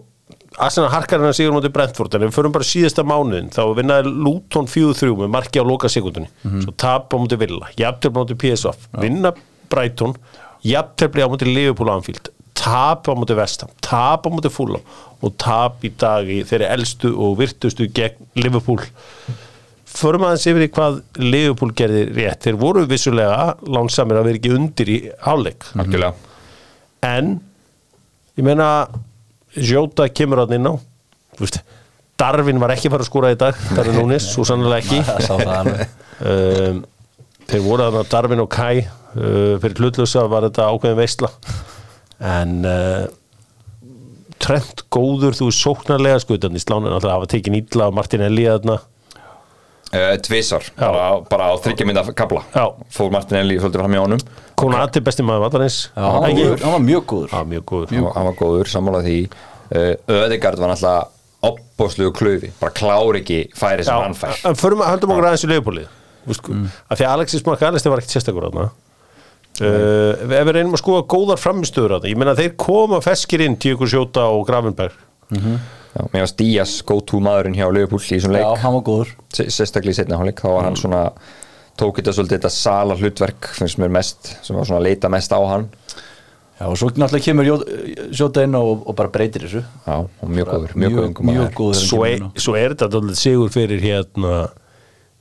Arsenal harkar hennar sigur mútið Brentford en við förum bara síðasta mánuðin þá vinnaði Luton 4-3 með marki á loka sekundunni svo tap á mútið Villa, jafntöfl á mútið PSV vinna Brighton jafntöfli á mútið Liverpool Anfield tap á mútið Vestham, tap á mútið Fulham og tap í dag í þeirri elstu og virtustu gegn Liverpool. Förum aðeins yfir í hvað Liverpool gerði rétt, þeir voru vissulega lánsamir að vera ekki undir í hálfleik. Algjörlega. En ég meina Jóta kemur hann inn á. Þú veist, Darvin var ekki fara að skúra í dag Darvin Núnis, svo sannlega ekki. Um, þeir voru að Darvin og Kai fyrir hlutlösa var þetta ákveðin veistla en uh, Trent góður þú sóknarlega skutan í slánin alltaf hafa tekin ítla á Martinelli þarna. Uh, tvisar, bara, bara á þryggja mynda kabla Já. fór Martinelli svolítið fram í honum. Konati besti maður vallarins Já, hann var mjög- hann var mjög góður. Já, mjög góður. Hann, hann var góður, sammála því. Uh, Ödegard var náttúrulega opbóðslugu klöfi, bara klár ekki færi sem hann fær. En förum að höndum okkur aðeins í leifbólið mm. að því að Alexis McAllister var ekkert sérstakur þarna uh, ef við reynum að skoða góðar framistöður þarna, ég meina þeir koma feskir inn Tíkur Sjóta og Gravenberg. Já, mér varst Díaz go to maðurinn hjá Leopold í þessum Já, leik, hann var góður. Sérstaklega í setna hálfleik þá var hann svona, tók þetta svolítið þetta sala hlutverk, finnst mér mest sem var svona að leita mest á hann. Já, og svo náttúrulega kemur Sjóta inn og, og bara breytir þessu. Já, mjög góður, mjög góður mjög, mjög góður þegar hann svo, er, er þetta dálítið sigur fyrir hérna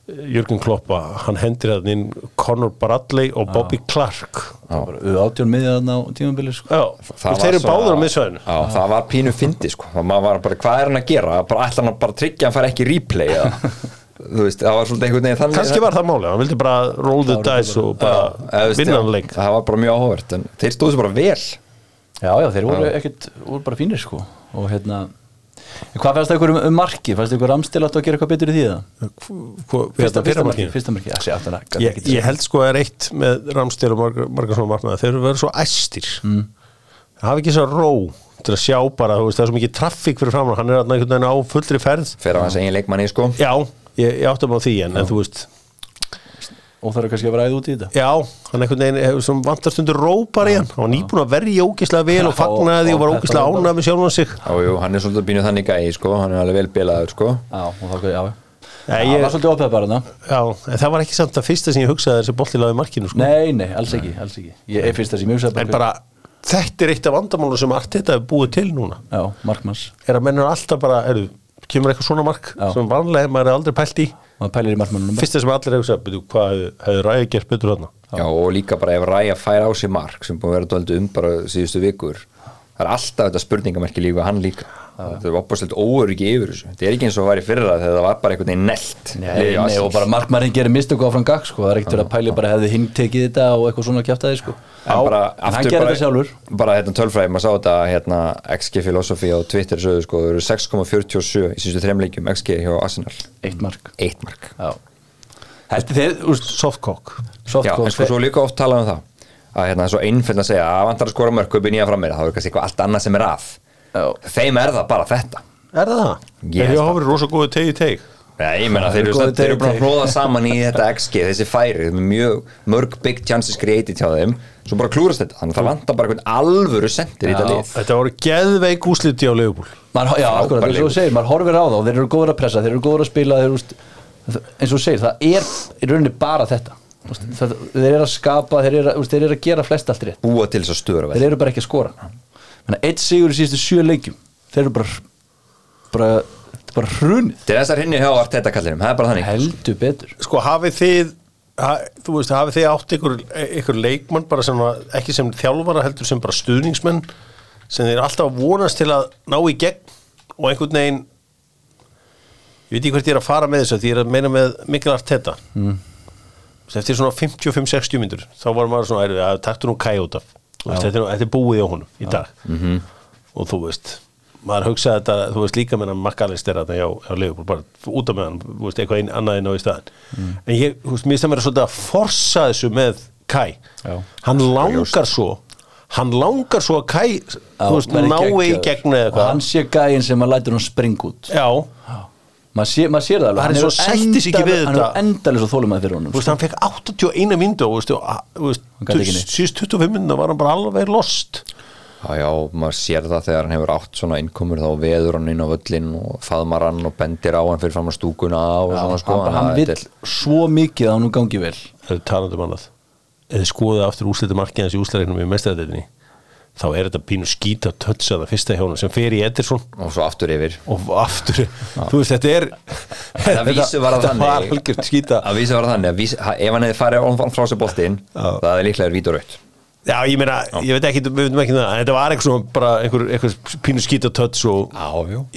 Jörgen Kloppa, hann hendir þarna inn Conor Bradley og Bobby Clark. Það var bara átjón miðið þarna á tímabili sko. Þeir eru báður á miðsvæðinu. Já, það var pínu fyndi sko. Bara, hvað er hann að gera? Bara ætla hann að bara tryggja að hann fær ekki replay eða? Þú veist, það var svolítið einhvern veginn þannig kannski var það málið, hann vildi bara roll the dice og bara vinna hann leik. það var bara mjög áhugavert en þeir stóðu sér bara vel. Já, já, þeir voru ekkert, voru bara fínir sko. Og hérna hvað fannst það ykkur um, um marki? Fannst það ykkur ramstil átt að gera eitthvað betur í því það? Fyrsta, fyrsta fyrsta marki, markið? fyrsta marki, já, sé, aftan að ég, ég held sko að er eitt með Ramstil og margar, margar svona markmaður þeir eru verið svo æstir. Mm. það hafa ekki svo ró til að sjá bara þú veist, það er svo mikið traffík fyrir framann hann er þarna einhvern veginn á fullri ferð. Fer á hans eigin leikmanni sko. Já, ég, ég áttum á því en, en þú veist og það er kannski að vera æð út í þetta. Já, hann einhvern veginn hefur sem vantar stundur ró bara í hann. Hann var nýbúin að verja ógislega vel og Já, fagnaði og og var ógislega ánað með sjálfan sig. Og jú, hann er svolítið bínuð þannig gæi sko. Hann er alveg vel bilaður sko. Já, og það, já, Nei, það ég- var svolítið opið bara þarna já, en það var ekki samt að fyrsta sem ég hugsaði þessi bolti laði markinu sko. Nei, nei, alls ekki, alls ekki. Ég er fyrst að sem ég hugsaði en bara, þetta er eitt af vandamálum sem Arteta hefur búið til núna. Já, markmanns. Er að menn er alltaf bara, er, kemur eitthvað svona mark Já. sem vanlega maður er aldrei pælt í það pælir í markmannunum fyrsta sem allir hefur sagt, byrju, hvað hefði ræði gert betur þarna? Já og líka bara ef Ræja fær á sig mark sem búin að vera dóldi um bara síðustu vikur það er alltaf þetta spurningamerki líka hann líka. Það er opastilegt óöryggi yfir þessu. Þetta er ekki eins og það var í fyrra þegar það var bara einhvern veginn nelt Nei, nei, og bara markmannin gerir mistöku áfram gag sko, það er ekkert að pæli bara hefði hinn tekið þetta og eitthvað svona kjæft sko. en bara en hann aftur gerir bara, þetta sjálfur. bara hérna tölfræði, maður sá þetta hérna XG Philosophy á Twitter sögðu sko, það eru 6,47 í síðustu þreim leikjum XG hjá Arsenal, eitt mark. Eitt mark. Þið, softcock soft Já, en sko svo líka oft talað um það að hérna, það er svo einföld að segja að vantar að skora mörg upp í nýja fram meira, þá er kannski eitthvað allt annað sem er að Já. þeim er það bara þetta er það það? Ég að hafa rosa góðu tegi teg Nei, ég meina, Það þeir eru búin að teg- hróða saman í þetta XG, þessi færi, mjög mörg big chances created hjá þeim, svo bara klúrast þetta, þannig að það vantar bara einhvern alvöru sendir í þetta Já. lið. þetta voru geðveik úsliti á maður, Já, akkurat, eins og þú segir, maður horfir á þá þeir eru góður að pressa, þeir eru góður að spila þeir, úrst, eins og þú segir, það er í rauninni bara þetta það, þeir eru að skapa, þeir eru, að- þeir eru að gera flest allt rétt. Búa til þess að störa þeir eru bara ekki að skora. Menna, eitt sigur í síðustu sjö leikjum þeir eru bara bara, þetta er bara hrunið. Til þessar hinni hjá Arteta kallinum, það er bara þannig. Heldur betur. Sko hafið þið ha, þú veist, hafið þið átt ykkur, ykkur leikmann bara sem að, ekki sem þjálfara heldur sem bara stuðningsmenn sem þeir alltaf vonast til að ná í gegn og einhvern veginn ég veit ekki hvert ég er að fara með þessu því ég er að meina með mikil art þetta mm. Eftir svona 55-60 myndur þá var maður svona, "Heyrðu, að taktu nú kæ út af. Þú veist, þetta, er, búið á honum í dag. -hmm. og þú veist maður hugsaði þetta, þú veist líka með hann makkalist er þetta hjá, hjá Leifur, bara út af með hann þú veist, eitthvað einn annað inn á í staðin en ég, þú veist, mér sem er svolítið að forsa þessu með Kai. Já. hann langar svo hann langar svo að Kai þú veist, nái í gegn eða og hann eitthvað sé gæinn sem að lætur hann springa út. Já, maður sé, mað sér það alveg. Hann er svo sættir sig ekki við endalaus- hann þetta. er endalins og þólum að fyrir honum þú veist, hann fekk 81 myndu og þú veist, og, þú veist, Hann gat ekki neitt. síðust 25 myndu var hann bara alveg lost. Já, já, maður sér það þegar hann hefur átt svona innkomur þá veður hann inn á völlin og faðmar hann og bendir á hann fyrir fram að stúkuna og svona sko. hann, hann þetta er- svo mikið að hann gangi vel. Er um annað. Eða skoðið aftur úslita markið hans í úsleiknum í mestæðinni þá er þetta pínu skýta tötsa það fyrsta hjónum sem fer í Ederson. Og svo aftur yfir. Og aftur, þú veist, þetta er Það vísu var að þannig. algjört skýta að vísu var það þannig. Að vísu, ef hann hefði farið á- frá sér boltinn Já. það er líklega vít og raut Já, ég meina, ég veit ekki, við veitum ekki það en þetta var eitthvað svona bara einhver, einhver pínu skýta töts og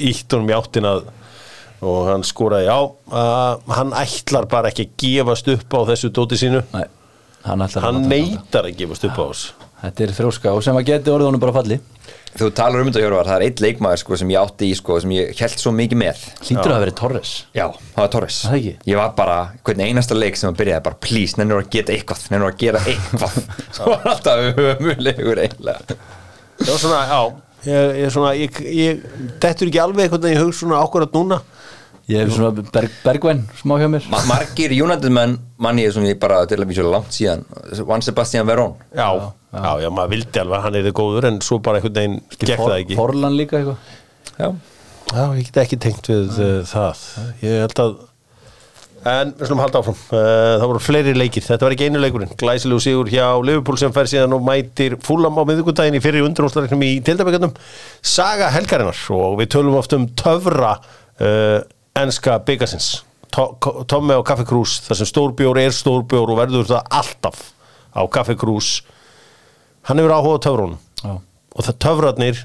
ítt honum í áttina og hann skoraði, já uh, hann ætlar bara ekki að gefast upp á þessu dóti sínu. Nei, hann, að hann neytar að gefast upp á þessu þetta er þrjóska og sem að geti orðið honum bara falli. Þú talar um þetta Hjörvar, það er eitt leikmaður sko, sem ég átti í sko, sem ég held svo mikið með. Hlýtur að hafa verið Torres. Já, það var Torres. Það ekki? Ég var bara, hvern einasta leik sem að byrjaði bara please, nennur að geta eitthvað, nennur að gera eitthvað. Svo var alltaf ömulegur eiginlega. Já, svona, já Ég, ég, svona, ég, ég dettur ekki alveg einhvern veginn í hug svona ákvarðat núna ég hef svona berg, Bergvæn smá hjá mér. Ma Margir United menn manni ég ég bara til að vísa langt síðan. Juan Sebastian Verón. Já, já, já, maður vildi alveg að hann er þið góður en svo bara einhvern veginn gekk það ekki. Forlan líka eitthvað? Já, Já, ég get ekki tengt við uh, það. Ég held að En við slum halda áfram. Uh, Það voru fleiri leikir, þetta var ekki einu leikurinn. Glæsilegu sigur hjá Liverpool sem fær síðan og mætir fúlam á miðvikudaginn í fyrir undrúnslariknum í tildabækjandum Saga helgarinnar. Og við tölum oft um töfra uh, enska byggasins Tommi á Kaffi Krús þar sem stórbjór er stórbjór og verður það alltaf á Kaffi Krús Hann hefur áhuga á töfrunum. Já. og það töfrarnir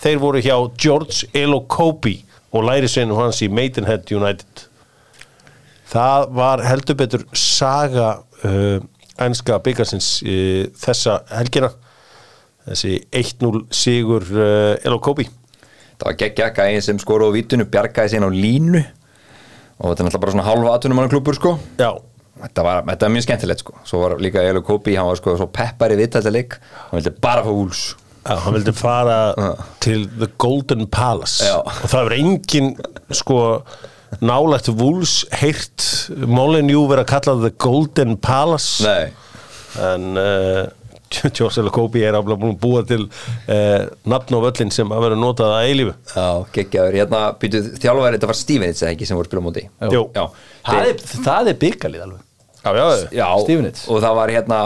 þeir voru hjá George Elokobi og lærisveinu hans í Maidenhead United. Það var heldur betur saga uh, ennska byggarsins uh, þessa helgina. Þessi 1-0 sigur uh, Elokobi það var geggja gæði sem skoru á vítunu, bjargaði síðan á línu. Og þetta er náttúrulega bara svona halva atvinnumanna klubur sko. Já, Þetta var, þetta var mjög skemmtilegt sko. Svo var líka Elo Kopi, hann var sko svo peppar í vittættileik Hann vildi bara fá úls já, hann vildi fara til The Golden Palace. Já. og það verður engin sko nálægt vúls heyrt Molinjú verið að kalla The Golden Palace. Nei, en uh, George Elokobi er að búa til uh, nafn og völlin sem að vera notað að eilífu. Já, geggjaður. Hérna, býtuð þjálfæri, þetta var Stevenits eða ekki sem voru að spila á móti? Jú. Já, það er, það er byggalið alveg. Já, já, já. Stevenits. Og það var hérna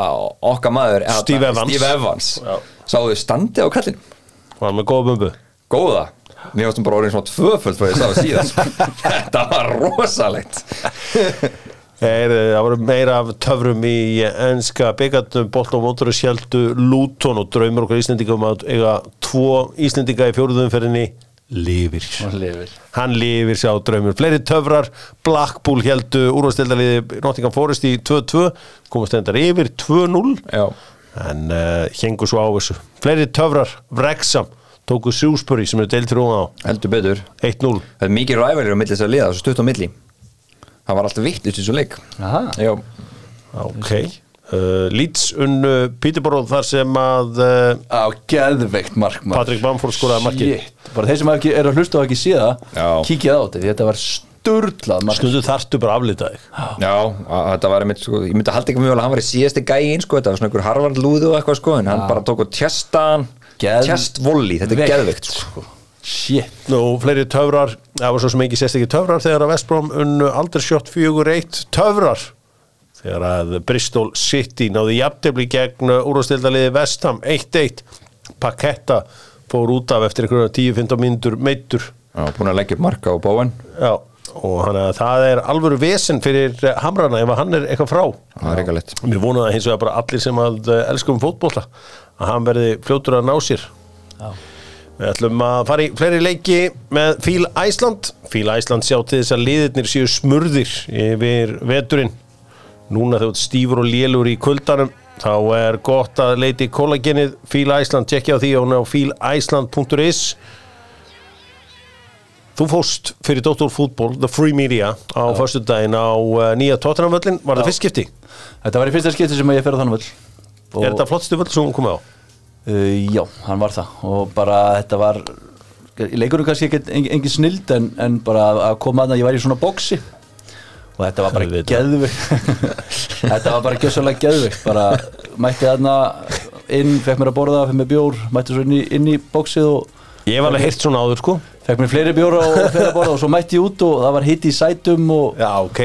okkar maður Steve Evans. Steve Evans. Sáðu standi á kallinu var með góða bumbu. Góða. Mér varst bara orðin svona tvöföld frá ég sá það síðan Þetta var rosalegt það voru meira af töfrum í enska byggandum bolt og mótoru sjáldu Luton og draumur okkar Íslendinga um að eiga tvo Íslendinga í fjóruðumferðinni lifir. Lifir. Hann lifir sjá draumur. Fleiri töfrar, Blackpool heldu úrvastildaliði Nottingham Forest í 2-2 komast endar yfir 2-0 Já. en uh, hengu svo á þessu. Fleiri töfrar, Wrexham tóku Shrewsbury sem er deiltur um á. Heldur betur. 1-0 Það er mikið rævælir á milli þess að liða, svo stutt á milli Það var alltaf vitt í þessu leik. Aha. Já, ok. Uh, Leeds unnu Peterborough þar sem að uh, á geðveikt mark maður. Patrick Bamford skoraði markið. Shit. bara þeir sem ekki, eru að hlusta og ekki síða kíkja á þetta, þetta var sturlað mark stundu þarftu bara að aflita þig. Já. Þetta var einmitt, sko, ég myndi að halda ekki mjög vel að hann var í síðasti gæin, sko, þetta var svona einhver Harvard lúðu og eitthvað, sko, en hann bara tók og tjastan Geð- tjastvolli, þetta er geðveikt, sko. Shit. Nú, fleiri töfrar, það var svo sem ekki sérst ekki töfrar þegar að Vestbróm unnu Aldersjott 4-1 töfrar. Þegar að Bristol City náði jafntefli gegn úrvastildaliði Vestham 1-1 Paketta fór út af eftir einhverjum 10-15 mínútur meittur Já, búin að leggja upp marka á bóen Já, og hann að það er alvöru vesen fyrir Hamrana ef hann er eitthvað frá. Það er eitthvað lett Við vonum það hins vegar bara allir sem að eh, elskum fótbolta að hann verði fljótur að ná sér. Já. Við ætlum að fara í fleiri leiki með Fíl Æsland Fíl Æsland sjá til þess að liðirnir séu smurðir yfir veturinn. Núna ert stífur og lélur í kuldanum þá er gott að leiti í kollagenið. Fíl Æsland, tjekkja á því á fílæsland.is Þú fóst fyrir Dr. Fútból, The Free Media á föstudaginn á uh, nýja Tottenham-völlin, var það fyrst skipti? Þetta var í fyrsta skipti sem ég fer á þannig völl. Og- Er þetta flottstu völl sem hún komið á? Uh, já, hann var það. Og bara þetta var í leikunum kannski ekki engin, engin snild en, en bara að- koma að það, ég var í svona boksi og þetta var bara geðvig þetta var bara gjössalega geðvig bara mætti þarna inn, fekk mér að borða, fekk mér bjór mætti svo inn í, inn í boksið og Ég hef alveg heyrt svona áður sko. Fekk mér fleiri bjóra og fyrir að borða og svo mætti ég út og það var hitt í sætum og, Já, ok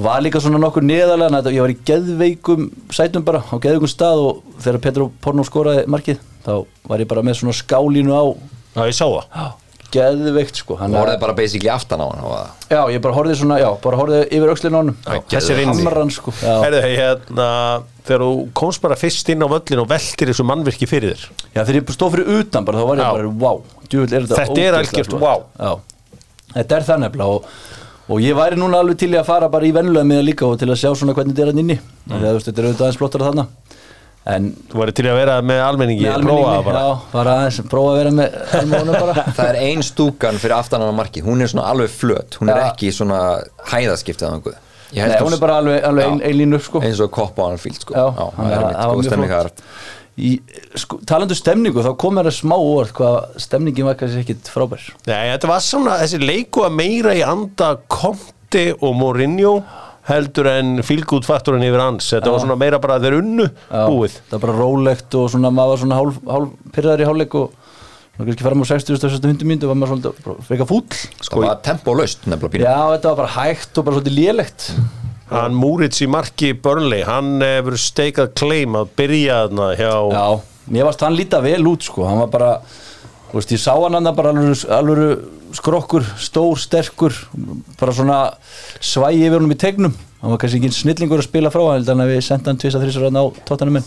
og var líka svona nokkur neðalega ég var í geðveikum sætum bara á geðveikum stað og þegar Petro Porno skoraði markið þá var ég bara með svona skálínu á. Já, ég sá það. Geðveikt sko hann Og voruð bara basically aftan á hann já, ég bara horfið svona, já, bara horfið yfir öxlinu á honum. Þessi inni hamran sko Herðu, hérna, þegar þú komst bara fyrst inn á völlin og veltir þessu mannvirki fyrir þér. Já þegar ég stóð fyrir utan bara þá var ég Já. bara, wow djúvill er þetta Þetta er algjört wow. já, þetta er það nefnilega og, og ég væri núna alveg til í að fara bara í vennulega með það líka og til að sjá svona hvernig þetta er mm. þegar þú veist, þetta er auðvitað aðeins flottar þarna. En Þú væri til í að vera með almenningi með prófa það almenningi, bara. já, bara aðeins prófa að vera með almónu bara. Það er ein stúkan fyrir aftan á marki. Hún er svona alveg flöt. Hún er Já. ekki svona hæðaskiptið á einhverju Nei, hún að- er bara alveg, alveg Já. ein, ein línu sko. Eins og kopp á hann fílt sko. Já, það þannig er að mitt það var sko, talandu stemningu þá kom mér að smá orð hvað stemningin var kannski ekkit frábær. Nei, þetta var svona, þessi leiku að meira í anda Conte og Mourinho heldur en fílgút faktorinn yfir hans. Þetta var svona meira bara að þeir unnu Já, búið. Það var bara rólegt og svona maður var svona hálf, hálf pyrraður í hálfleik og svona kannski fara á 60 og 100 myndu var maður svolítið bara freka fúll. Það var tempolaust nefnilega Já, þetta var bara hægt og bara svolítið lélegt Hann Múrits í marki Burnley, hann hefur steikað claim að byrja þarna hjá Já, mér varst hann líta vel út sko. Hann var bara, þú veist, ég sá hann bara alveg, alveg skrokkur stór, sterkur bara svona svægi yfir honum í tegnum. Hann var kannski ekki snillingur að spila frá hann þannig að við senda hann tvisa þrísar hann á tóttanum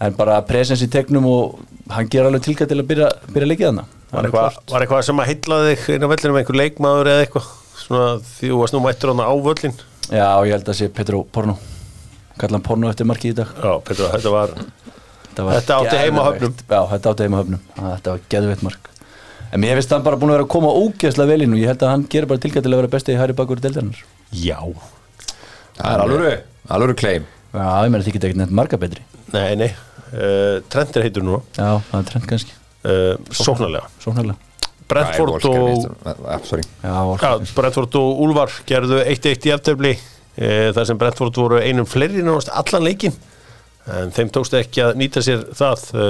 en bara presens í tegnum og hann ger alveg tilkæð til að byrja, byrja leikið hann Var eitthvað, var eitthvað sem að heitlaði þig inn á vellinu með einhver leikmaður eða eitthvað svona því þú varst nú mættur hann á völlin Já, ég held að sé Petro Porno kalla hann Porno eftir markið í dag. Já, Petra, þetta var Þetta, var Þetta átti heima á geðveikt. höfnum. Já, þetta átti heima á höfnum. Að Þetta var geðveitt mark. En mér finnst hann bara búin að vera að koma ógeðslega vel inn og ég held að hann gerir bara tilkæð til að vera besti í hæri bakur í deildarinnar. Já. Það er alveg alveg claim. Já, ég meina þetta ekkert neitt marga betri. Nei, nei, uh, Trentir heitur nú Já, það er trend kannski. Uh, Sóknarlega. Sóknarlega Brentford og Já, Brentford og Úlfar gerðu 1-1 í eftirfli e, þar sem Brentford voru einum fleiri náttúrulega allan leikin en þeim tókst ekki að nýta sér það e,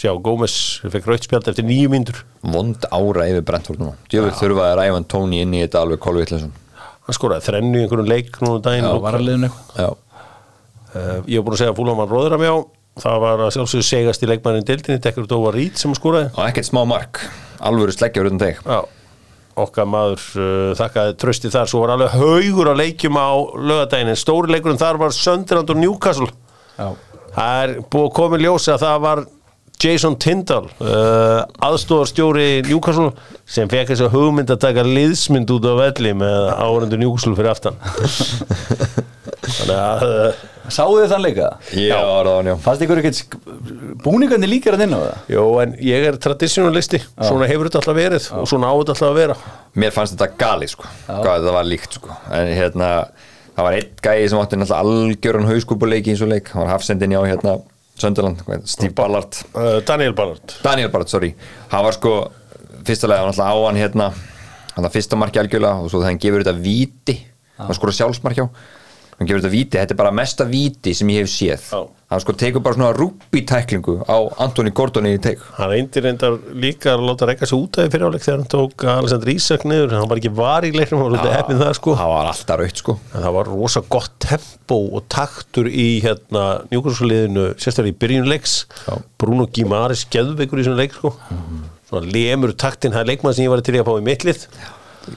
sjá, Gómez fekk rautspjald eftir nýju mínútur. Vond ára yfir Brentford nú Djöfull þurfa að ræfa Tony inn í þetta alveg kolvitleysum hann skoraði þrennu í einhverjum leik núna um daginn Já, og, varaliðin eitthvað? Já. E, ég hef búin að segja að Fúlamann róður að mjá það var að sjálfsögðu segast í leikmannin deildinni Dekkur Dóvar Rít sem hann skoraði. Og ekkert smá mark Alvöru sleggja utan teg Já, okkar maður uh, þakkaði trösti þar, svo var alveg haugur á leikjum á lögadaginn, en stóri leikurinn þar var Sönderland og Newcastle. Já, það er búið að koma í ljósi að það var Jason Tyndall uh, aðstóðarstjóri Newcastle sem fekk þess að hugmynd að taka liðsmynd út á velli með áhverjandu Newcastle fyrir aftan þannig að uh, Sáðu þið þann leika? Já, ráðan, já. Fannst ykkur ekkert búningarnir líkar að inn á það? Jó, en ég er traditionalisti. Svona hefur þetta alltaf verið og svona á þetta alltaf að vera. Mér fannst þetta gali sko. Hvað þetta var líkt sko. En hérna Það var einn gæi sem átti náttúrulega algjöran hauskúpuleiki í svo leik. Hann var hafsendinni á hérna heitir, Steve Ballard. Uh, Daniel Ballard. Daniel Ballard, sorry. Hann var sko Fyrstulega var náttúrulega á hann hérna Hann svo hann gefur þetta víti Hann Hann þetta er bara mesta víti sem ég hef séð Já. hann sko tekur bara svona rúbitæklingu á Antoni Gordoni í teik Hann reyndi reyndar líka að láta reyka sig út af fyrir áleik þegar hann tók Alessandr Ísak niður, hann var ekki var í leiknum, hann var út af hefnið það sko. það var alltaf raut sko En það var rosa gott tempo og taktur í hérna njúkursliðinu, sérstaklega í byrjunleiks. Já. Bruno Gimaris geðveikur í svona leik sko. Svona lemur taktin, það er leikmann sem ég var til að fá í mittlið.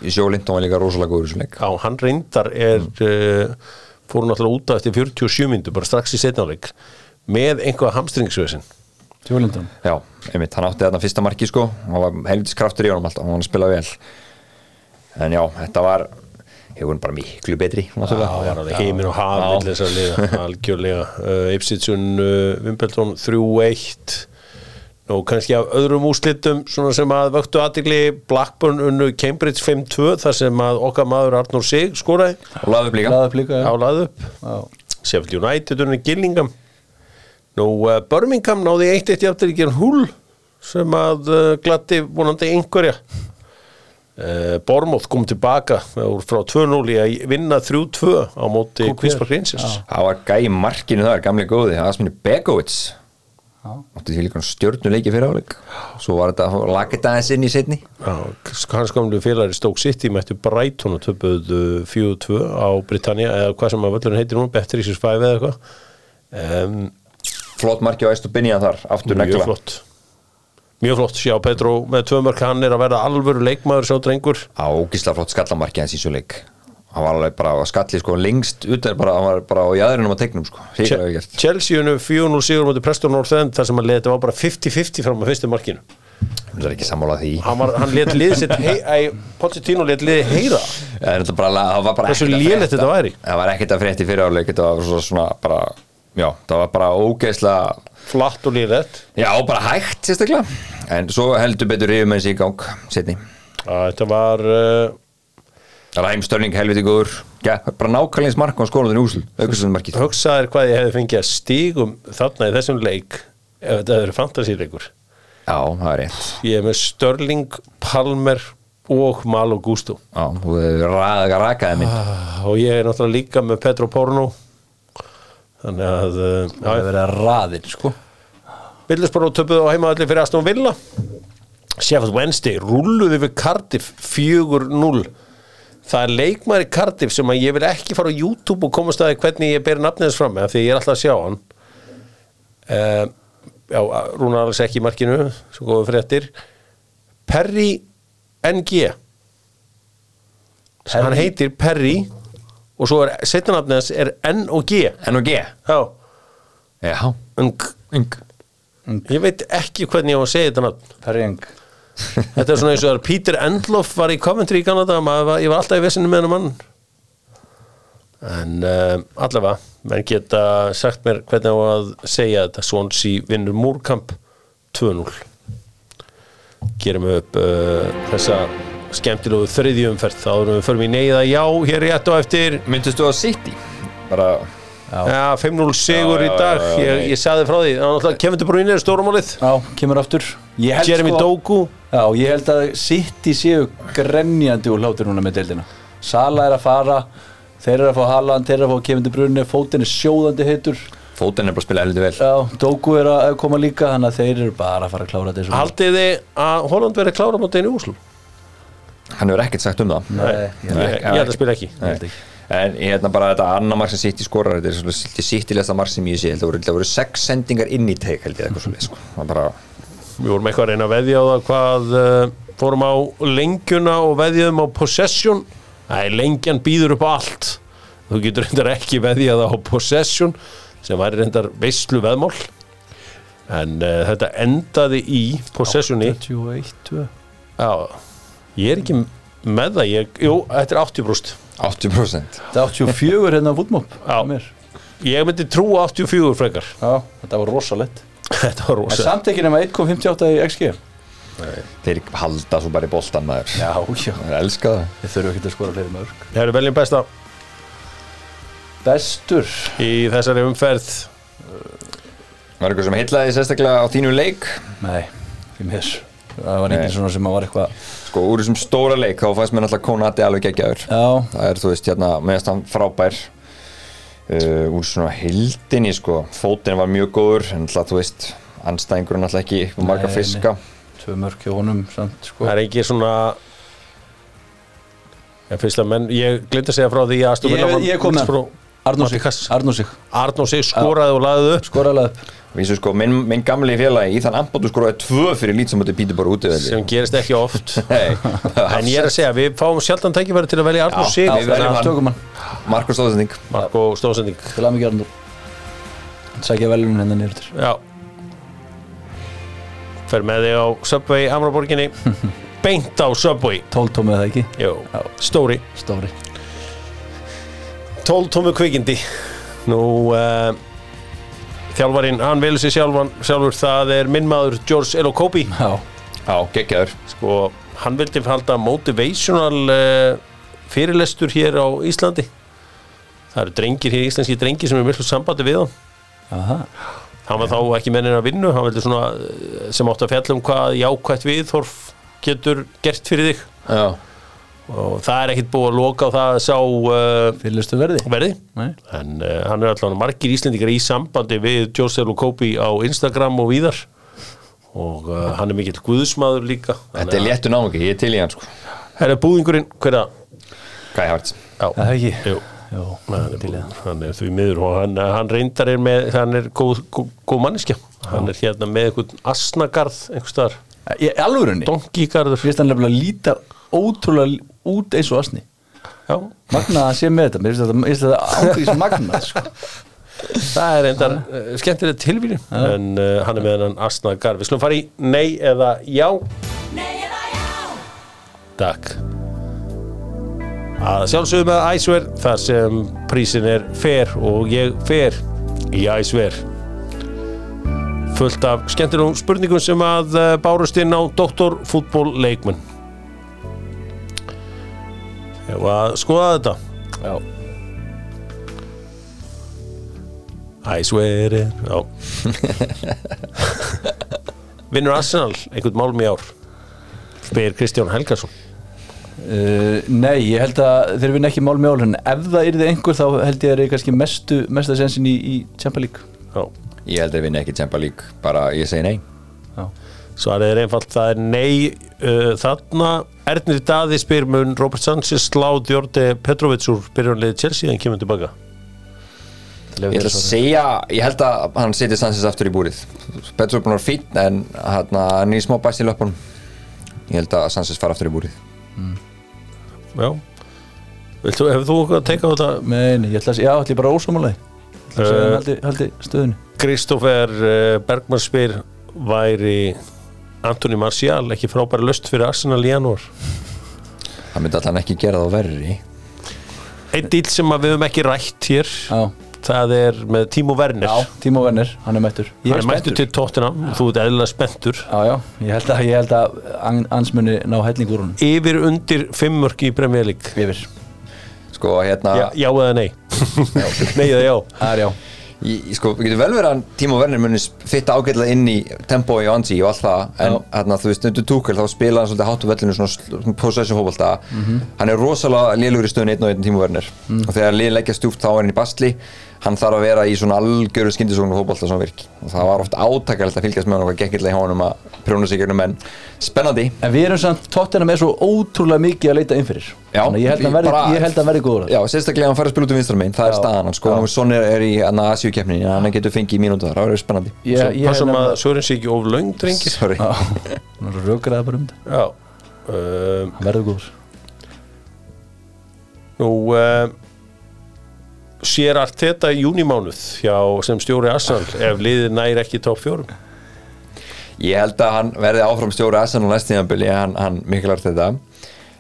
Sjó Lindon var líka rosalega góður í þessum leik Já, hann reyndar er mm. Fór náttúrulega út af eftir 47 myndu bara strax í setnáleik með einhvað hamstringsvöðsinn Tjólindun Já, einmitt, hann átti þarna fyrsta marki sko. Hann var helvitis kraftur í honum alltaf, hann var að spila vel. En já, þetta var hefur bara miklu betri heiminn og liða, algjörlega. Uh, Ipsitsun, uh, Wimbledon 3-1 Nú kannski af öðrum úslitum svona sem að vöktu aðtikli Blackburn unnu Cambridge 5-2 þar sem að okkar maður Arnur Sig skoraði. Og laði upp líka. Laða upp líka, já. Álaði upp. Já. Sheffield United unnu Gillingham. Nú uh, Birmingham náði 1-1 jafnir í gerð húl sem að uh, glatti vonandi einhverja. Uh, Bormóð kom tilbaka frá 2-0 í að vinna 3-2 á móti Kúk Queens hér. Park Rangers það var gæi markinu þar, gamli góði Asmini Begovic. Átti því líka stjörnuleiki fyrir áleik? Svo var þetta, lagði þetta aðeins inn í setni hans gamlu félagri Stoke City mættu Brighton og töpuðu 4-2 á Britannia eða hvað sem að völlurinn heitir nú, Better Isis 5 eða eitthvað. Um, flott marki á Estubinja þar, aftur mjög negla. flott. Mjög flott, sjá Petro með tvö mörk hann er að verða alvöru leikmaður sá drengur. Á ógislega flott skallamarki hans í svo leik hann var alveg bara að skalli sko lengst utan bara, hann var bara á jæðrinum á teiknum sko, ríkilega vel gert. Chelsea unnu 4-0 sigur moti Preston North End þar sem hann leti var bara 50-50 fram á fyrstu markinu. Það er ekki sammála því. Hann, var, hann let liðið sitt hei, æ, Pochettino let liðið heyra. Það er bara, það var bara ekkert að væri? Það var ekkert að frétti fyrir áleik Þetta var svo, svona bara Já, það var bara ógeðslega flatt og liðið Já, bara hægt sérstaklega. En svo heldur betur yfir með þessi í gang Setni þetta var uh, Ræm Störning helviti góður. Já, bara nákvæmleins mark á skólanum í úsl Aukastundum markið. Hugsaðir hvað ég hefði fengið að stígum þarna í þessum leik ef þetta hefur fantasíleikur. Já, það er rétt. Ég er með Störling, Palmer og Malo Gusto. Já, þú hefur ræðið rakaði minn. Og ég er náttúrulega líka með Petro Porno. Þannig að uh, Það hefur verið að raðir sko. Bildisbró töpuðu á heimaðalli fyrir Aston Villa. Sheffield Wednesday rulluði við Cardiff 4-0 það er leikmaður í Cardiff sem að ég vil ekki fara á YouTube og komast að því hvernig ég ber nafnið þess fram af því ég er alltaf að sjá hann. Uh, já, Rúnar alveg ekki í markinu svo góðu fréttir. Perry NG Perry. hann heitir Perry og svo er setjanafnið hans er N og G. N og G. Já, Já, Ng. Ung. ég veit ekki hvernig ég á að segja þetta nafn. Perjeng Þetta er svona eins og að Peter Endloff var í Coventry í Kanada, maður var, ég var alltaf í vissinu með hennar mann en uh, allavega menn geta sagt mér hvernig á að segja þetta. Swansea vinnur Múrkamp 2-0 gerum við upp uh, þessa skemmtilegu þriðjumferð þá erum við förum í neyða. Já hér rétt og eftir. Myndist þú að City? Bara ja, 5-0 sigur Já, í já, dag. já, já, ég, ég sagði frá því, De Bruyne er stórumálið Já, kemur aftur. Jeremy sko- Doku Já, ég held að City séu grenjandi úr hlátur núna með deildina. Sala er að fara Þeir eru að fá Haaland, þeir eru að fá Kevin De Bruyne Fótinn er sjóðandi heitur. Fótinn er bara að spila heldur vel. Já, Doku er að koma líka Þannig að þeir eru bara að fara að klára þessu haldið þið að Holland verið klára á einu úslu Hann hefur ekkert sagt um það. Nei, ég held ég, ekki. ég held að spila ekki. Nei. En ég hérna bara þetta annar mark sem City skorar þetta er svona sittilegsta mark sem ég sé þetta voru, þetta voru sex sendingar inn í teik held ég eitthvað svolítið sko. Það bara, Við vorum eitthvað að reyna að veðja á það hvað uh, fórum á lengjuna og veðjaðum á possession. Æ, lengjan býður upp á allt. Þú getur reyndar ekki veðjað á possession sem væri reyndar veislu veðmál. En uh, þetta endaði í possessioni 21, 2 Já, ég er ekki með það. Ég, Jú, þetta er 80% 80% Það er 84 hérna á fútmop Já. Ég myndi trúa 84 frekar. Já, þetta var rosalett Þetta var En rosa samt ekki nema 1.58 í XG Þeir halda svo bara í boltan maður. Já, já. Þeir elska það. Þeir þurfu ekki að skora fleiri mörg Það eru veljum besta. Bestur. Í þessari umferð. Var eitthvað sem heitlaði sérstaklega á þínu leik? Nei, ekki mér Það var Nei. svona sem að var eitthvað Sko úr þessum stóra leik þá fannst mér náttúrulega Konati alveg geggjaður. Já, Það er þú veist hérna meðast hann frábær uh, úr svona hildinni sko, fótinn var mjög góður en alltaf þú veist, anstæðingurinn alltaf ekki upp á marga fiska. Tvö mörk hjá honum samt sko. Það er ekki svona En fyrst að menn, ég glemt að segja frá því að Ég- ég kom með. Arnósík. Arnósík skoraði og laðið upp. Skoralega upp Vísu sko, minn, minn gamli félagi Íðan Ambóttu skroði tvö fyrir lít sem mútið Pítur bara útivelli sem gerist ekki oft. Nei, En ég er að segja, við fáum sjaldan tækifæri til að velja Arnór Já, sig. já, Þannig veljum að hann. tökum hann. Markus Stóðsending. Marko Stóðsending. Til að mikið Arnór. Sækja veljum hennar niður til Já. Fer með þig á Subway Amraborginni Beint á Subway. Tóltómið það ekki? Jó, Já. stóri. Stóri. 12 tómu kvikindi. Nú uh, Þjálfarinn, hann velur sér sjálfan, sjálfur. Það er minn maður George Elokobi já. Já, geggjaður. Sko, hann vildi halda motivational uh, fyrirlestur hér á Íslandi. Það eru drengir hér, íslenski drengir sem er miklu sambandi við hann. Aha. Hann var þá ekki mennin að vinnu. Hann vildi svona eh, sem átt að fjalla um hvað jákvætt viðhorf getur gert fyrir þig. Já, og það er ekkit búið að loka á það að sá uh, fyrirlistu verði. verði. Nei. en uh, hann er allavega margir Íslendingar í sambandi við Joseph Lukobi á Instagram og víðar. Og uh, hann er mikill guðsmaður líka. Þetta er léttu náungi, ég er til í hann sko. Herra búðingurinn, hver er það? Kai Hartz Já, það er ekki? Jú, Jú, hann er, búinn. hann er því miður og hann, hann reyndar er með, hann er góð, góð, góð manneskja. Hann er hérna með einhvern asnagarð einhvers staðar, alvörunni? Donkigarður Mér finnst hann nefnilega líta ótrúlega út eins og asni Já, Magna að sé með þetta, mér finnst þetta, þetta ágrís magnað sko. það er reyndar uh, skemmtilega tilvíðin en uh, hann er með hennan asnagarð við slum fara í nei eða já. Takk. Að sjálfsögum með Æsver þar sem prísin er fer og ég fer í Æsver fullt af skemmtilegum spurningum sem að eh, bárust inn á doktorfútból leikmenn Ef að skoða þetta. Já, Æsver er já. Vinnur Arsenal einhvern málum í ár? Spyr Kristján Helgason. Uh, nei, ég held að þeir vinna ekki mál með ál en ef það yrði einhver þá held ég að það er kannski mestu, mesta sensin í, í Champions League. Já. Ég held að ég vinna ekki Champa League, bara ég segi nei. Já, Svarið er einfalt, það er nei uh, þarna. Ernir Daði spyr mun Robert Sanchez slá Djordi Petrovic úr byrjunlega Chelsea en kemur tilbaka. Ég ætla að segja, ég held að hann setja Sanchez aftur í búrið Petru er að fín en hann er í smá bæst í löpunum Ég held að Sanchez fara aftur í búrið Já. Viltu, hefur þú eitthvað að teka á þetta? Nei, ég ætla að, já, ætla ég bara ósámálaði Það Eh. uh, haldi, haldi stöðunni Kristoffer uh, Bergman spyr væri Antoni Martial ekki frábæri löst fyrir Arsenal í janúar? Það myndi alltaf ekki gera það verri Einn dýl sem við höfum ekki rætt hér, Já, það er með Timo Werner. já Tímo Werner, hann er mættur Ég Hann er mættur til tóttina, þú ert eðlilega spenntur. Já, já, ég held að, ég held að an- hans muni ná helling úr hún Yfir undir fimmörk í Premier League. Yfir, Sko hérna, Já, já eða nei? nei eða já. það er já ég, sko, við getum vel verið að Tímo Werner muni fitta ágætlega inn í tempói og ansi og allt það en hérna, þú veist, undir túkel þá spila hann svolítið hátu vellinu svona possession fótbolta. Hann er rosalega lélugur í stöðun einn og einn Tímo Werner. Og þegar lið leggja stjúpt þá er hann í bastli hann þarf að vera í svona algjöru skyndisóknu fótbolta svona virk og það var oft átakalegt að fylgjast með hann og hvað gekkirlega hjá honum að prjóna sig gegnum menn. Spennandi. En við erum samt, tóttina með svo ótrúlega mikið að leita inn fyrir. Já, Þannig að ég held að hann verði, bara- ég held að hann verði góður Já, sérstaklega hann fær að spila út um vinstra megin, það er Já. staðan hans, sko, og Son er, er í Asíu-keppninni, hann getur fengið mínútu þar, það verður spennandi. Passum að Sören sé ekki of löng drengir Sorry. Sér allt þetta í júnimánuð hjá sem stjóri Arsenal ef liðið næri ekki topp fjórum Ég held að hann verði áfram stjóri Arsenal næst tíðanbili, hann, hann mikilvægt þetta,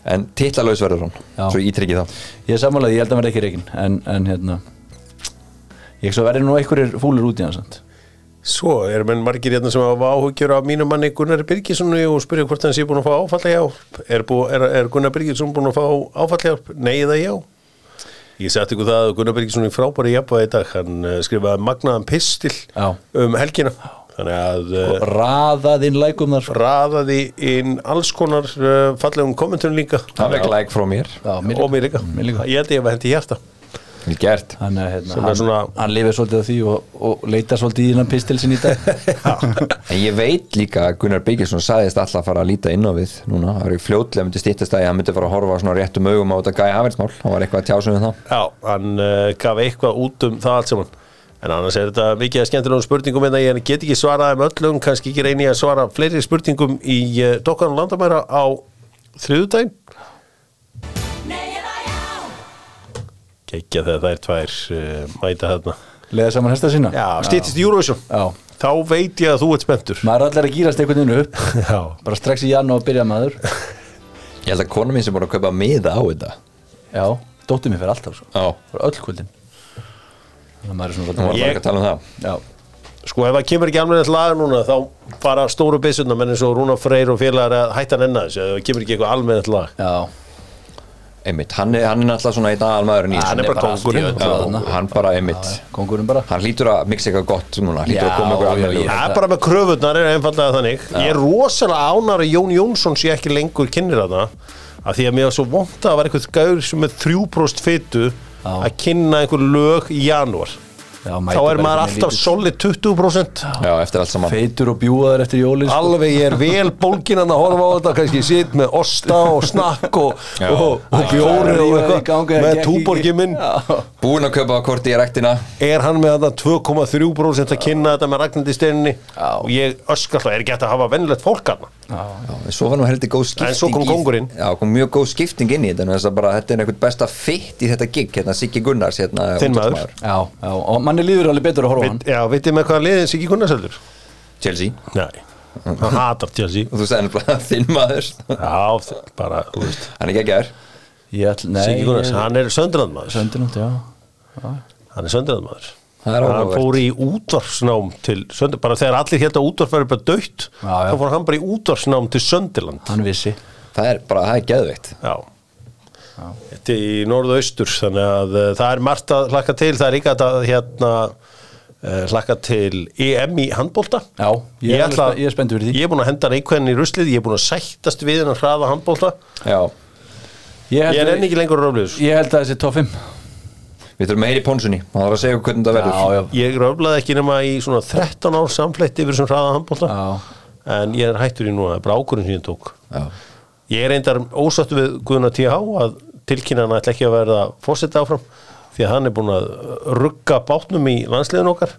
en titlalauðs verður hann, Já. svo ítrykki það. Ég er sammálaði, ég held að hann verði ekki reikin en, en hérna Ég svo verði nú einhverjir fúlir út í hann sant? Svo er menn margir hérna sem hafa áhugjur af mínum manni Gunnar Birgisson og spyrja hvort hann sé búin að fá áfallahjálp er, er, er Gunnar Birgisson búin að fá áfallahjálp? Nei eða já? Ég seti ykkur það að Gunnar Birgisson er frábæri jafnvæði í dag, hann uh, skrifaði magnaðan pistil Já. um helgina þannig að uh, Raðað inn lækum þar sko. raðaði inn alls konar uh, fallegum kommentunum líka Það er like frá mér. Já, mér og mér líka. Mér líka. ég held ég að hendi hjarta gert. Hann, er, hérna, Sem er hann, svona- hann lifir svolítið á því og, og leitar svolítið í hennan pistilsin í dag. En ég veit líka að Gunnar Byggjusson sagðist alltaf að fara að líta inn á við núna, það var í fljótlega myndi stýttast að hann myndi fara að horfa svona réttum augum á þetta gæja hafelsmál, hann var eitthvað að tjásum við það. Já, hann uh, gaf eitthvað út um það allt saman. En annars er þetta mikið að skemmtilegum spurningum en ég get ekki svaraði með öllum. Kannski ekki reyni að svara fleiri spurningum í uh, Dokkan Landamæra á þriðudaginn Kekja þegar þær tvær uh, mæta þarna. Leiða saman hesta sína? Já, stýttist í Eurovision. Já. Þá veit ég að þú ert spenntur. Maður er allir að gýrast einhvern veginn upp. Já, bara strax í janú að byrja maður. Ég held að kona mín sem voru að kaupa miða á þetta. Já, dóttir mér fyrir alltaf svo Já, bara öll kvöldin. Þannig að maður er svona hann var Ég- bara að tala um það. Já, Sko ef það kemur ekki alveg lag núna þá fara stóru byssurna menn eins og Rúna Freyr og félagar að hætta að nenna þessu ef það kemur ekki eitthvað alveg lag. Já, Einmitt, hann er, hann er náttúrulega svona einn aðalmaðurinn í Hann er bara þarna. Já, hann bara einmitt. kongurinn bara. Hann hlýtur að mixa eitthvað gott núna Hlýtur Já, að koma eitthvað já, alveg Það er bara með kröfurnar er einfallega þannig. Ég er rosalega ánar að Jón Jónsson sé ekki lengur kynir að það að því að mér var svo vont að var eitthvað gaur sem er 3% fytu Já. að kynna einhver lög í janúar já, þá er maður alltaf solid 20% Já, eftir allt saman. Feitur og bjúaður eftir jólin sko. Alveg ég er vel bólkinan að horfa á þetta kannski sitt með osta og snakk og, og, og bjóri og eitthvað. með túborgi minn. Já. Búinn að kaupa korti í rektina er hann með þetta 2,3% að kynna þetta með Ragnandi steininni Já. og ég öskar það, er ekki hægt að hafa vennilegt fólk hann Já, Svo var nú heldur góð skipting En svo kom í- kóngurinn. Já, kom mjög góð skipting inn í þetta bara þetta er einhvern besta fitt í þetta gig hérna Siggi Gunnars hérna Manni líður alveg betur að horfa á hann. Já, veitir með hvaða liðin Siggi Gunnarseldur? Chelsea. Nei, hann hatar Chelsea. Og þú sagði nefnilega þinn maður. Já, bara, þú veist. Hann er ekki ekki aður Ég ætl, nei, Siggi Gunnars, hann er söndraðmaður Söndinútt, já. Hann er er Hann fór í útvarsnám til Sönd- bara þegar allir hérna útvarf verður bara dögt þá fór hann bara í útvarsnám til Söndiland Hann vissi. Það er bara, það er geðveikt. Já Þetta er í norðaustur þannig að uh, það er margt að hlakka til. Það er líka að hérna uh, hlakka til EM í handbólta Já, ég, er, ætla, ég er spennt fyrir því. Ég er búin að henda neikvæðin í ruslið, ég er búin að sættast við hennar hraða handbólta Já, Ég Ég er held, enn ekki lengur að röfliðus ég held að þessi 5 við þurfum meiri pónsunni það var að segja hvernig það verður. Já, já, Ég röflaði ekki nema í svona 13 ár samfleytt yfir þessum hraða handbólta já, En ég er hættur í núna, það er bara ákvörðin sem ég tók. Já. Ég er reyndar ósattu við Guðuna TH að tilkynna hann ætla ekki að verða fórseta áfram því að hann er búin að rugga bátnum í landsliðin okkar.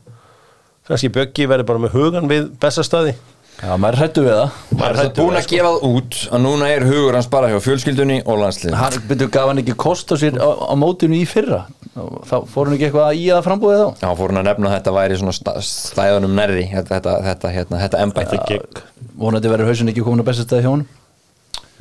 Kannski Bjöggi verður bara með hugan við bestastæði já, maður hrættu við það. Er það búin að gefa það út að núna er hugur hans bara hjá fjölskyldunni og landslið Hann byrju gaf hann ekki kost á sér á, á mótinu í fyrra? Þá fór hann ekki eitthvað í að frambúið þá? Já, fór hann að nefna að þetta væri svona stæðunum nærri þetta, þetta, þetta, hérna, þetta embætti. Vonandi verður hausin ekki komin á bestastæði hjá hann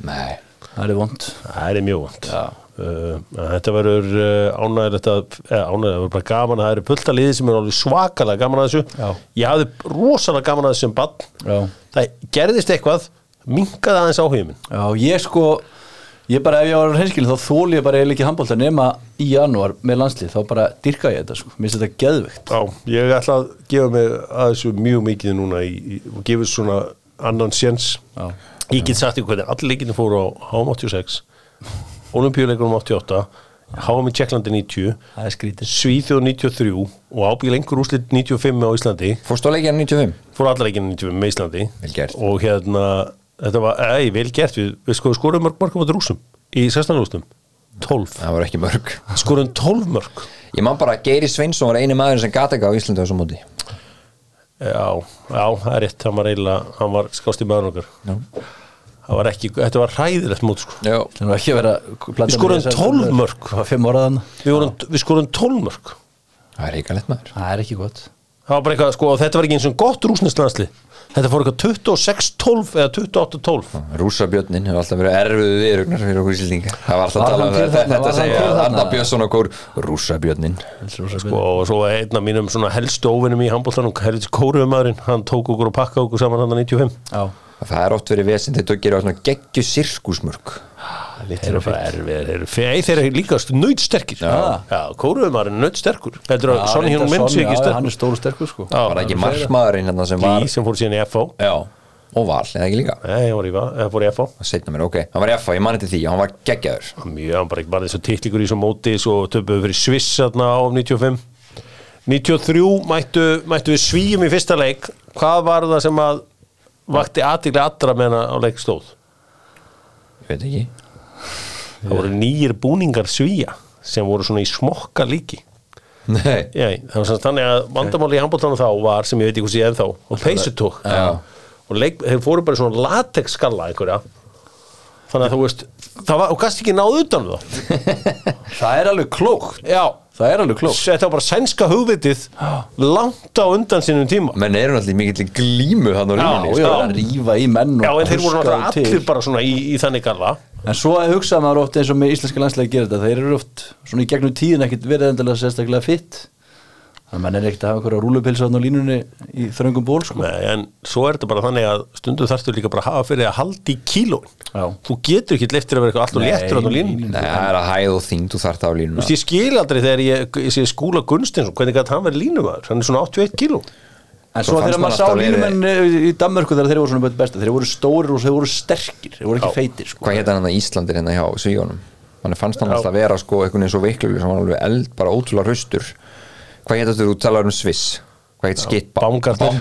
Nei, það er vond Það er mjög Já. uh, Þetta verður uh, ánægilegt að eða, ánægilegt, það verður bara gaman að það eru pulta liði sem er alveg svakalega gaman að þessu. Já. Ég hafði rosalega gaman að þessu sem bann Já, Það gerðist eitthvað minkaði aðeins áhugum minn. Já ég sko ég bara ef ég var hreinskilin þá þóli ég bara eiginlega ekki handbólta nema í janúar með landslið þá bara dyrka ég þetta sko, mér finnst þetta geðveikt. Já, ég ætla að gefa mig að þessu mjög mikið núna í, í, og gefa þessu svona annan séns. Já. Ég get sagt ykkur hvernig allir leikinu fóru á HM86 Olimpíuleikunum 88 HM í Tjekklandi 90 það er skrítið Svíþjóð 93 og ábyggilega einhver úslit 95 á Íslandi. Fórstu að leikja 95? fóru allar leikinu 95 með Íslandi. Og hérna þetta var, ei, vel gert. Við, við sko skorum mörg mörgum á rúsum í 16 rústum. 12 Það var ekki mörg. Skorum 12 mörg. Ég man bara Geiri Sveinsson var eini maður sem gata ekki á Íslandi á þessu móti Já, já, það er rétt, hann var eiginlega, hann var skást í maður okkar. Já. Það var ekki, þetta var hræðilegt mót sko. Já, það er ekki að vera Við skorum 12 mörg. það var 5 ára þannig Við, vorum, við skorum 12 mörg það er eiginlegt maður. Það er ekki gott. Það var bara eitthvað, sko, þetta var ekki eins og gott rúsneslandsli Þetta fór eitthvað 26-12 eða 28-12 Rússabjörnin hefur alltaf verið erfiðu viðrugnar fyrir okkur íslendinga. Það var alltaf að tala um þetta? Þetta segja? Arna Björnsson okkur Rússabjörnin sko, Og svo var einn af mínum svona helstu óvinnum í handbóltanum Helvits Kóruðumæðurinn, hann tók okkur og pakka okkur saman hann 95 já, Það er oft verið vesinn þegar þú gerir á svona geggju sirkusmörk Þeir eru bara erfið, þeir eru líka nöytsterkir Kóruðumæðurinn er nöytsterkur Heldur að Sonny Hjón Minn sé ekki hann sterkur. er stóru sterkur sko. Var ekki markmaðurinn hérna sem var Gí sem fór síðan í FO og val, eða ekki líka? Nei, var í, eða fór í ok, hann var í FA, ég mani til því hann var geggjaður. Mjög, hann bara ekki bara þessu titlingur í svo móti svo töpuðu fyrir Sviss þarna á 95 93 mættu, mættu við svíjum í fyrsta leik. Hvað var það sem að vakti aðtikli allra með hana á leik stóð? Ég veit ekki það voru nýjir búningar svíja sem voru svona í smokka líki. Nei, Já, það var svona þannig að vandamáli í handbóltanum þá var sem ég veit ekki hvað sé ennþá og peysutúk og leik, þeir fóru bara svona latex skalla einhverja þannig að þú veist það var, og gast ekki náð utan um það. Það er alveg klókt. Já, Það er alveg klókt. Þetta var bara sænska hugvitið langt á undan sínum tíma. Menn eru náttúrulega mikill glímu hann á línunni Já, sko. Það að rífa í menn og já, en þeir voru náttúrulega til. allir bara svona í, í þannig galla En svo hugsa maður oft eins og með íslenska landslega gera þetta Þeir eru oft svona í gegnum tíðin ekkit verið endilega sérstaklega fitt Þannig að mann er ekkert að hafa einhverja rúlupilsa á línunni í þröngum ból sko. Nei, en svo er þetta bara þannig að stundum þarftu líka bara að hafa fyrir að halda í kílóin Já. þú getur ekki leiftir að vera eitthvað alltaf léttur á nei, línu nei, það er að hæð og þyngd þú þarft á Þú línuna veist, ég skil aldrei þegar ég, ég sé skúla Gunstinsson, hvernig gæti hann verið línumæður? Hann er svona 81 kíló. En Svo þegar mann maður sá línumenn í Danmörku þegar þeir voru svona besta Þeir voru stórir og þeir voru sterkir Þeir voru ekki feitir sko. Hvað hétt hann að Íslandir hérna hjá Svíjónum Þannig fannst hann alltaf vera sko einhvern veginn svo veiklugur sem var alveg eld, bara ótrúlega hraustur Hvað þetta þú talar um Sviss Hvað hétt skitt Baumgartner.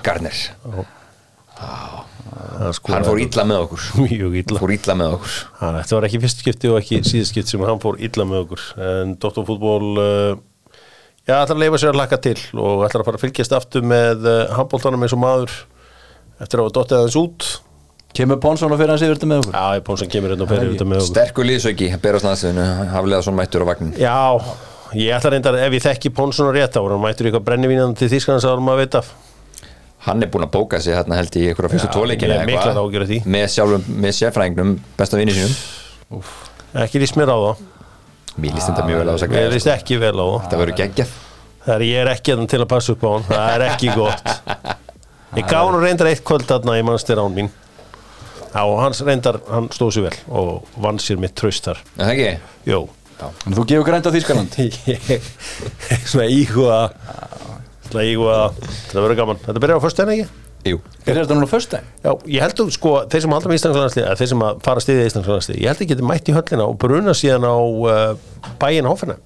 Sko, Hann fór illa með okkur Mjög illa. Fór illa með okkur Hann, þetta var ekki fyrst skipti og ekki síðast skipti sem hann fór illa með okkur. En Dóttarfútból, uh, já, ætlar að leifa sér að laka til og ætlar að fara að fylgjast aftur með uh, handbóltanum eins og maður eftir að dottið aðeins út. Kemur Ponsson og fyrir hans yfir þetta með okkur Já, Pónsson kemur hérna og fyrir þetta með okkur. Sterkur liðsauki, berast landsliðinu Haflega svona mættur á vagnin Já, ég ætla reyndar, ef ég þekki Pónsson og rétt á, hann mætur eitthvað brennivínan til Þískans að maður veit af. Hann er búinn að bóka sig hérna held í fyrstu miklar áhyggjur af því. með sjálfum, með sérfræðingnum besta vinni sínum Ekki líst mér á það. Mér líst þetta mjög vel á að Ég gæja líst ekki vel á það. Þetta verður geggjað Það er ég er ekki hérna til að passa upp á hann Það er ekki gott Ég gaf hann reyndar eitt kvöld þarna í mannstir án mín og hans reyndar, hann stóð sér vel og vann sér mitt Er Það ekki? Jó En þú gefur grænt á Þískaland Ég Svona íhuga Svona íhuga Þetta verður gaman. Þetta byrjar á föstu ekki? Jú. Er þetta núna fyrst dag? Já, ég held að sko, þeir sem halda með Íslandslandslið þeir sem að fara að stiðja Íslandslandslið ég held að geti mætt í höllina og bruna síðan á uh, bæin hófina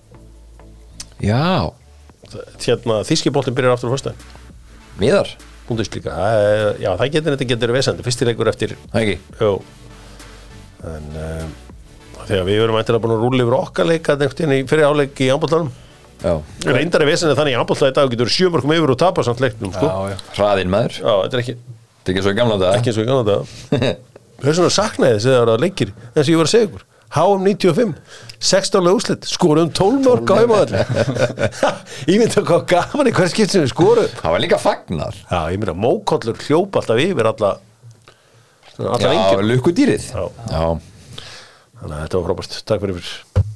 Já. Hérna, þískiboltin byrjar aftur á föstu Miðar? Búndist líka, uh, já það getur þetta getur vesandi, fyrstileikur eftir Það ekki? Jó En um, þegar við verum eitthvað búin að rúla yfir okkar leika fyrir áleik í ambóltanum Já. Reyndar er vesenið þannig í í dag getur sjömörkum yfir og tapa samt leiknum sko. Hraðinn maður. Já, þetta er ekki, Þetta er ekki svo í gamla dag ekki eins og í ganna dag Þess vegna saknaði þess að það var leikir eins og ég var að segja ykkur. HM 95, 16 lega úslit skorum 12 mörg á heimaðall Ég myndi að hvað gaman í hvers skipt sem við skorum Það var líka fagnar. Já, ég myndi að mókollur hljópa alltaf yfir alla alla Já, engir lukkudýrið. Já. Já þannig að þetta var frábært, takk fyrir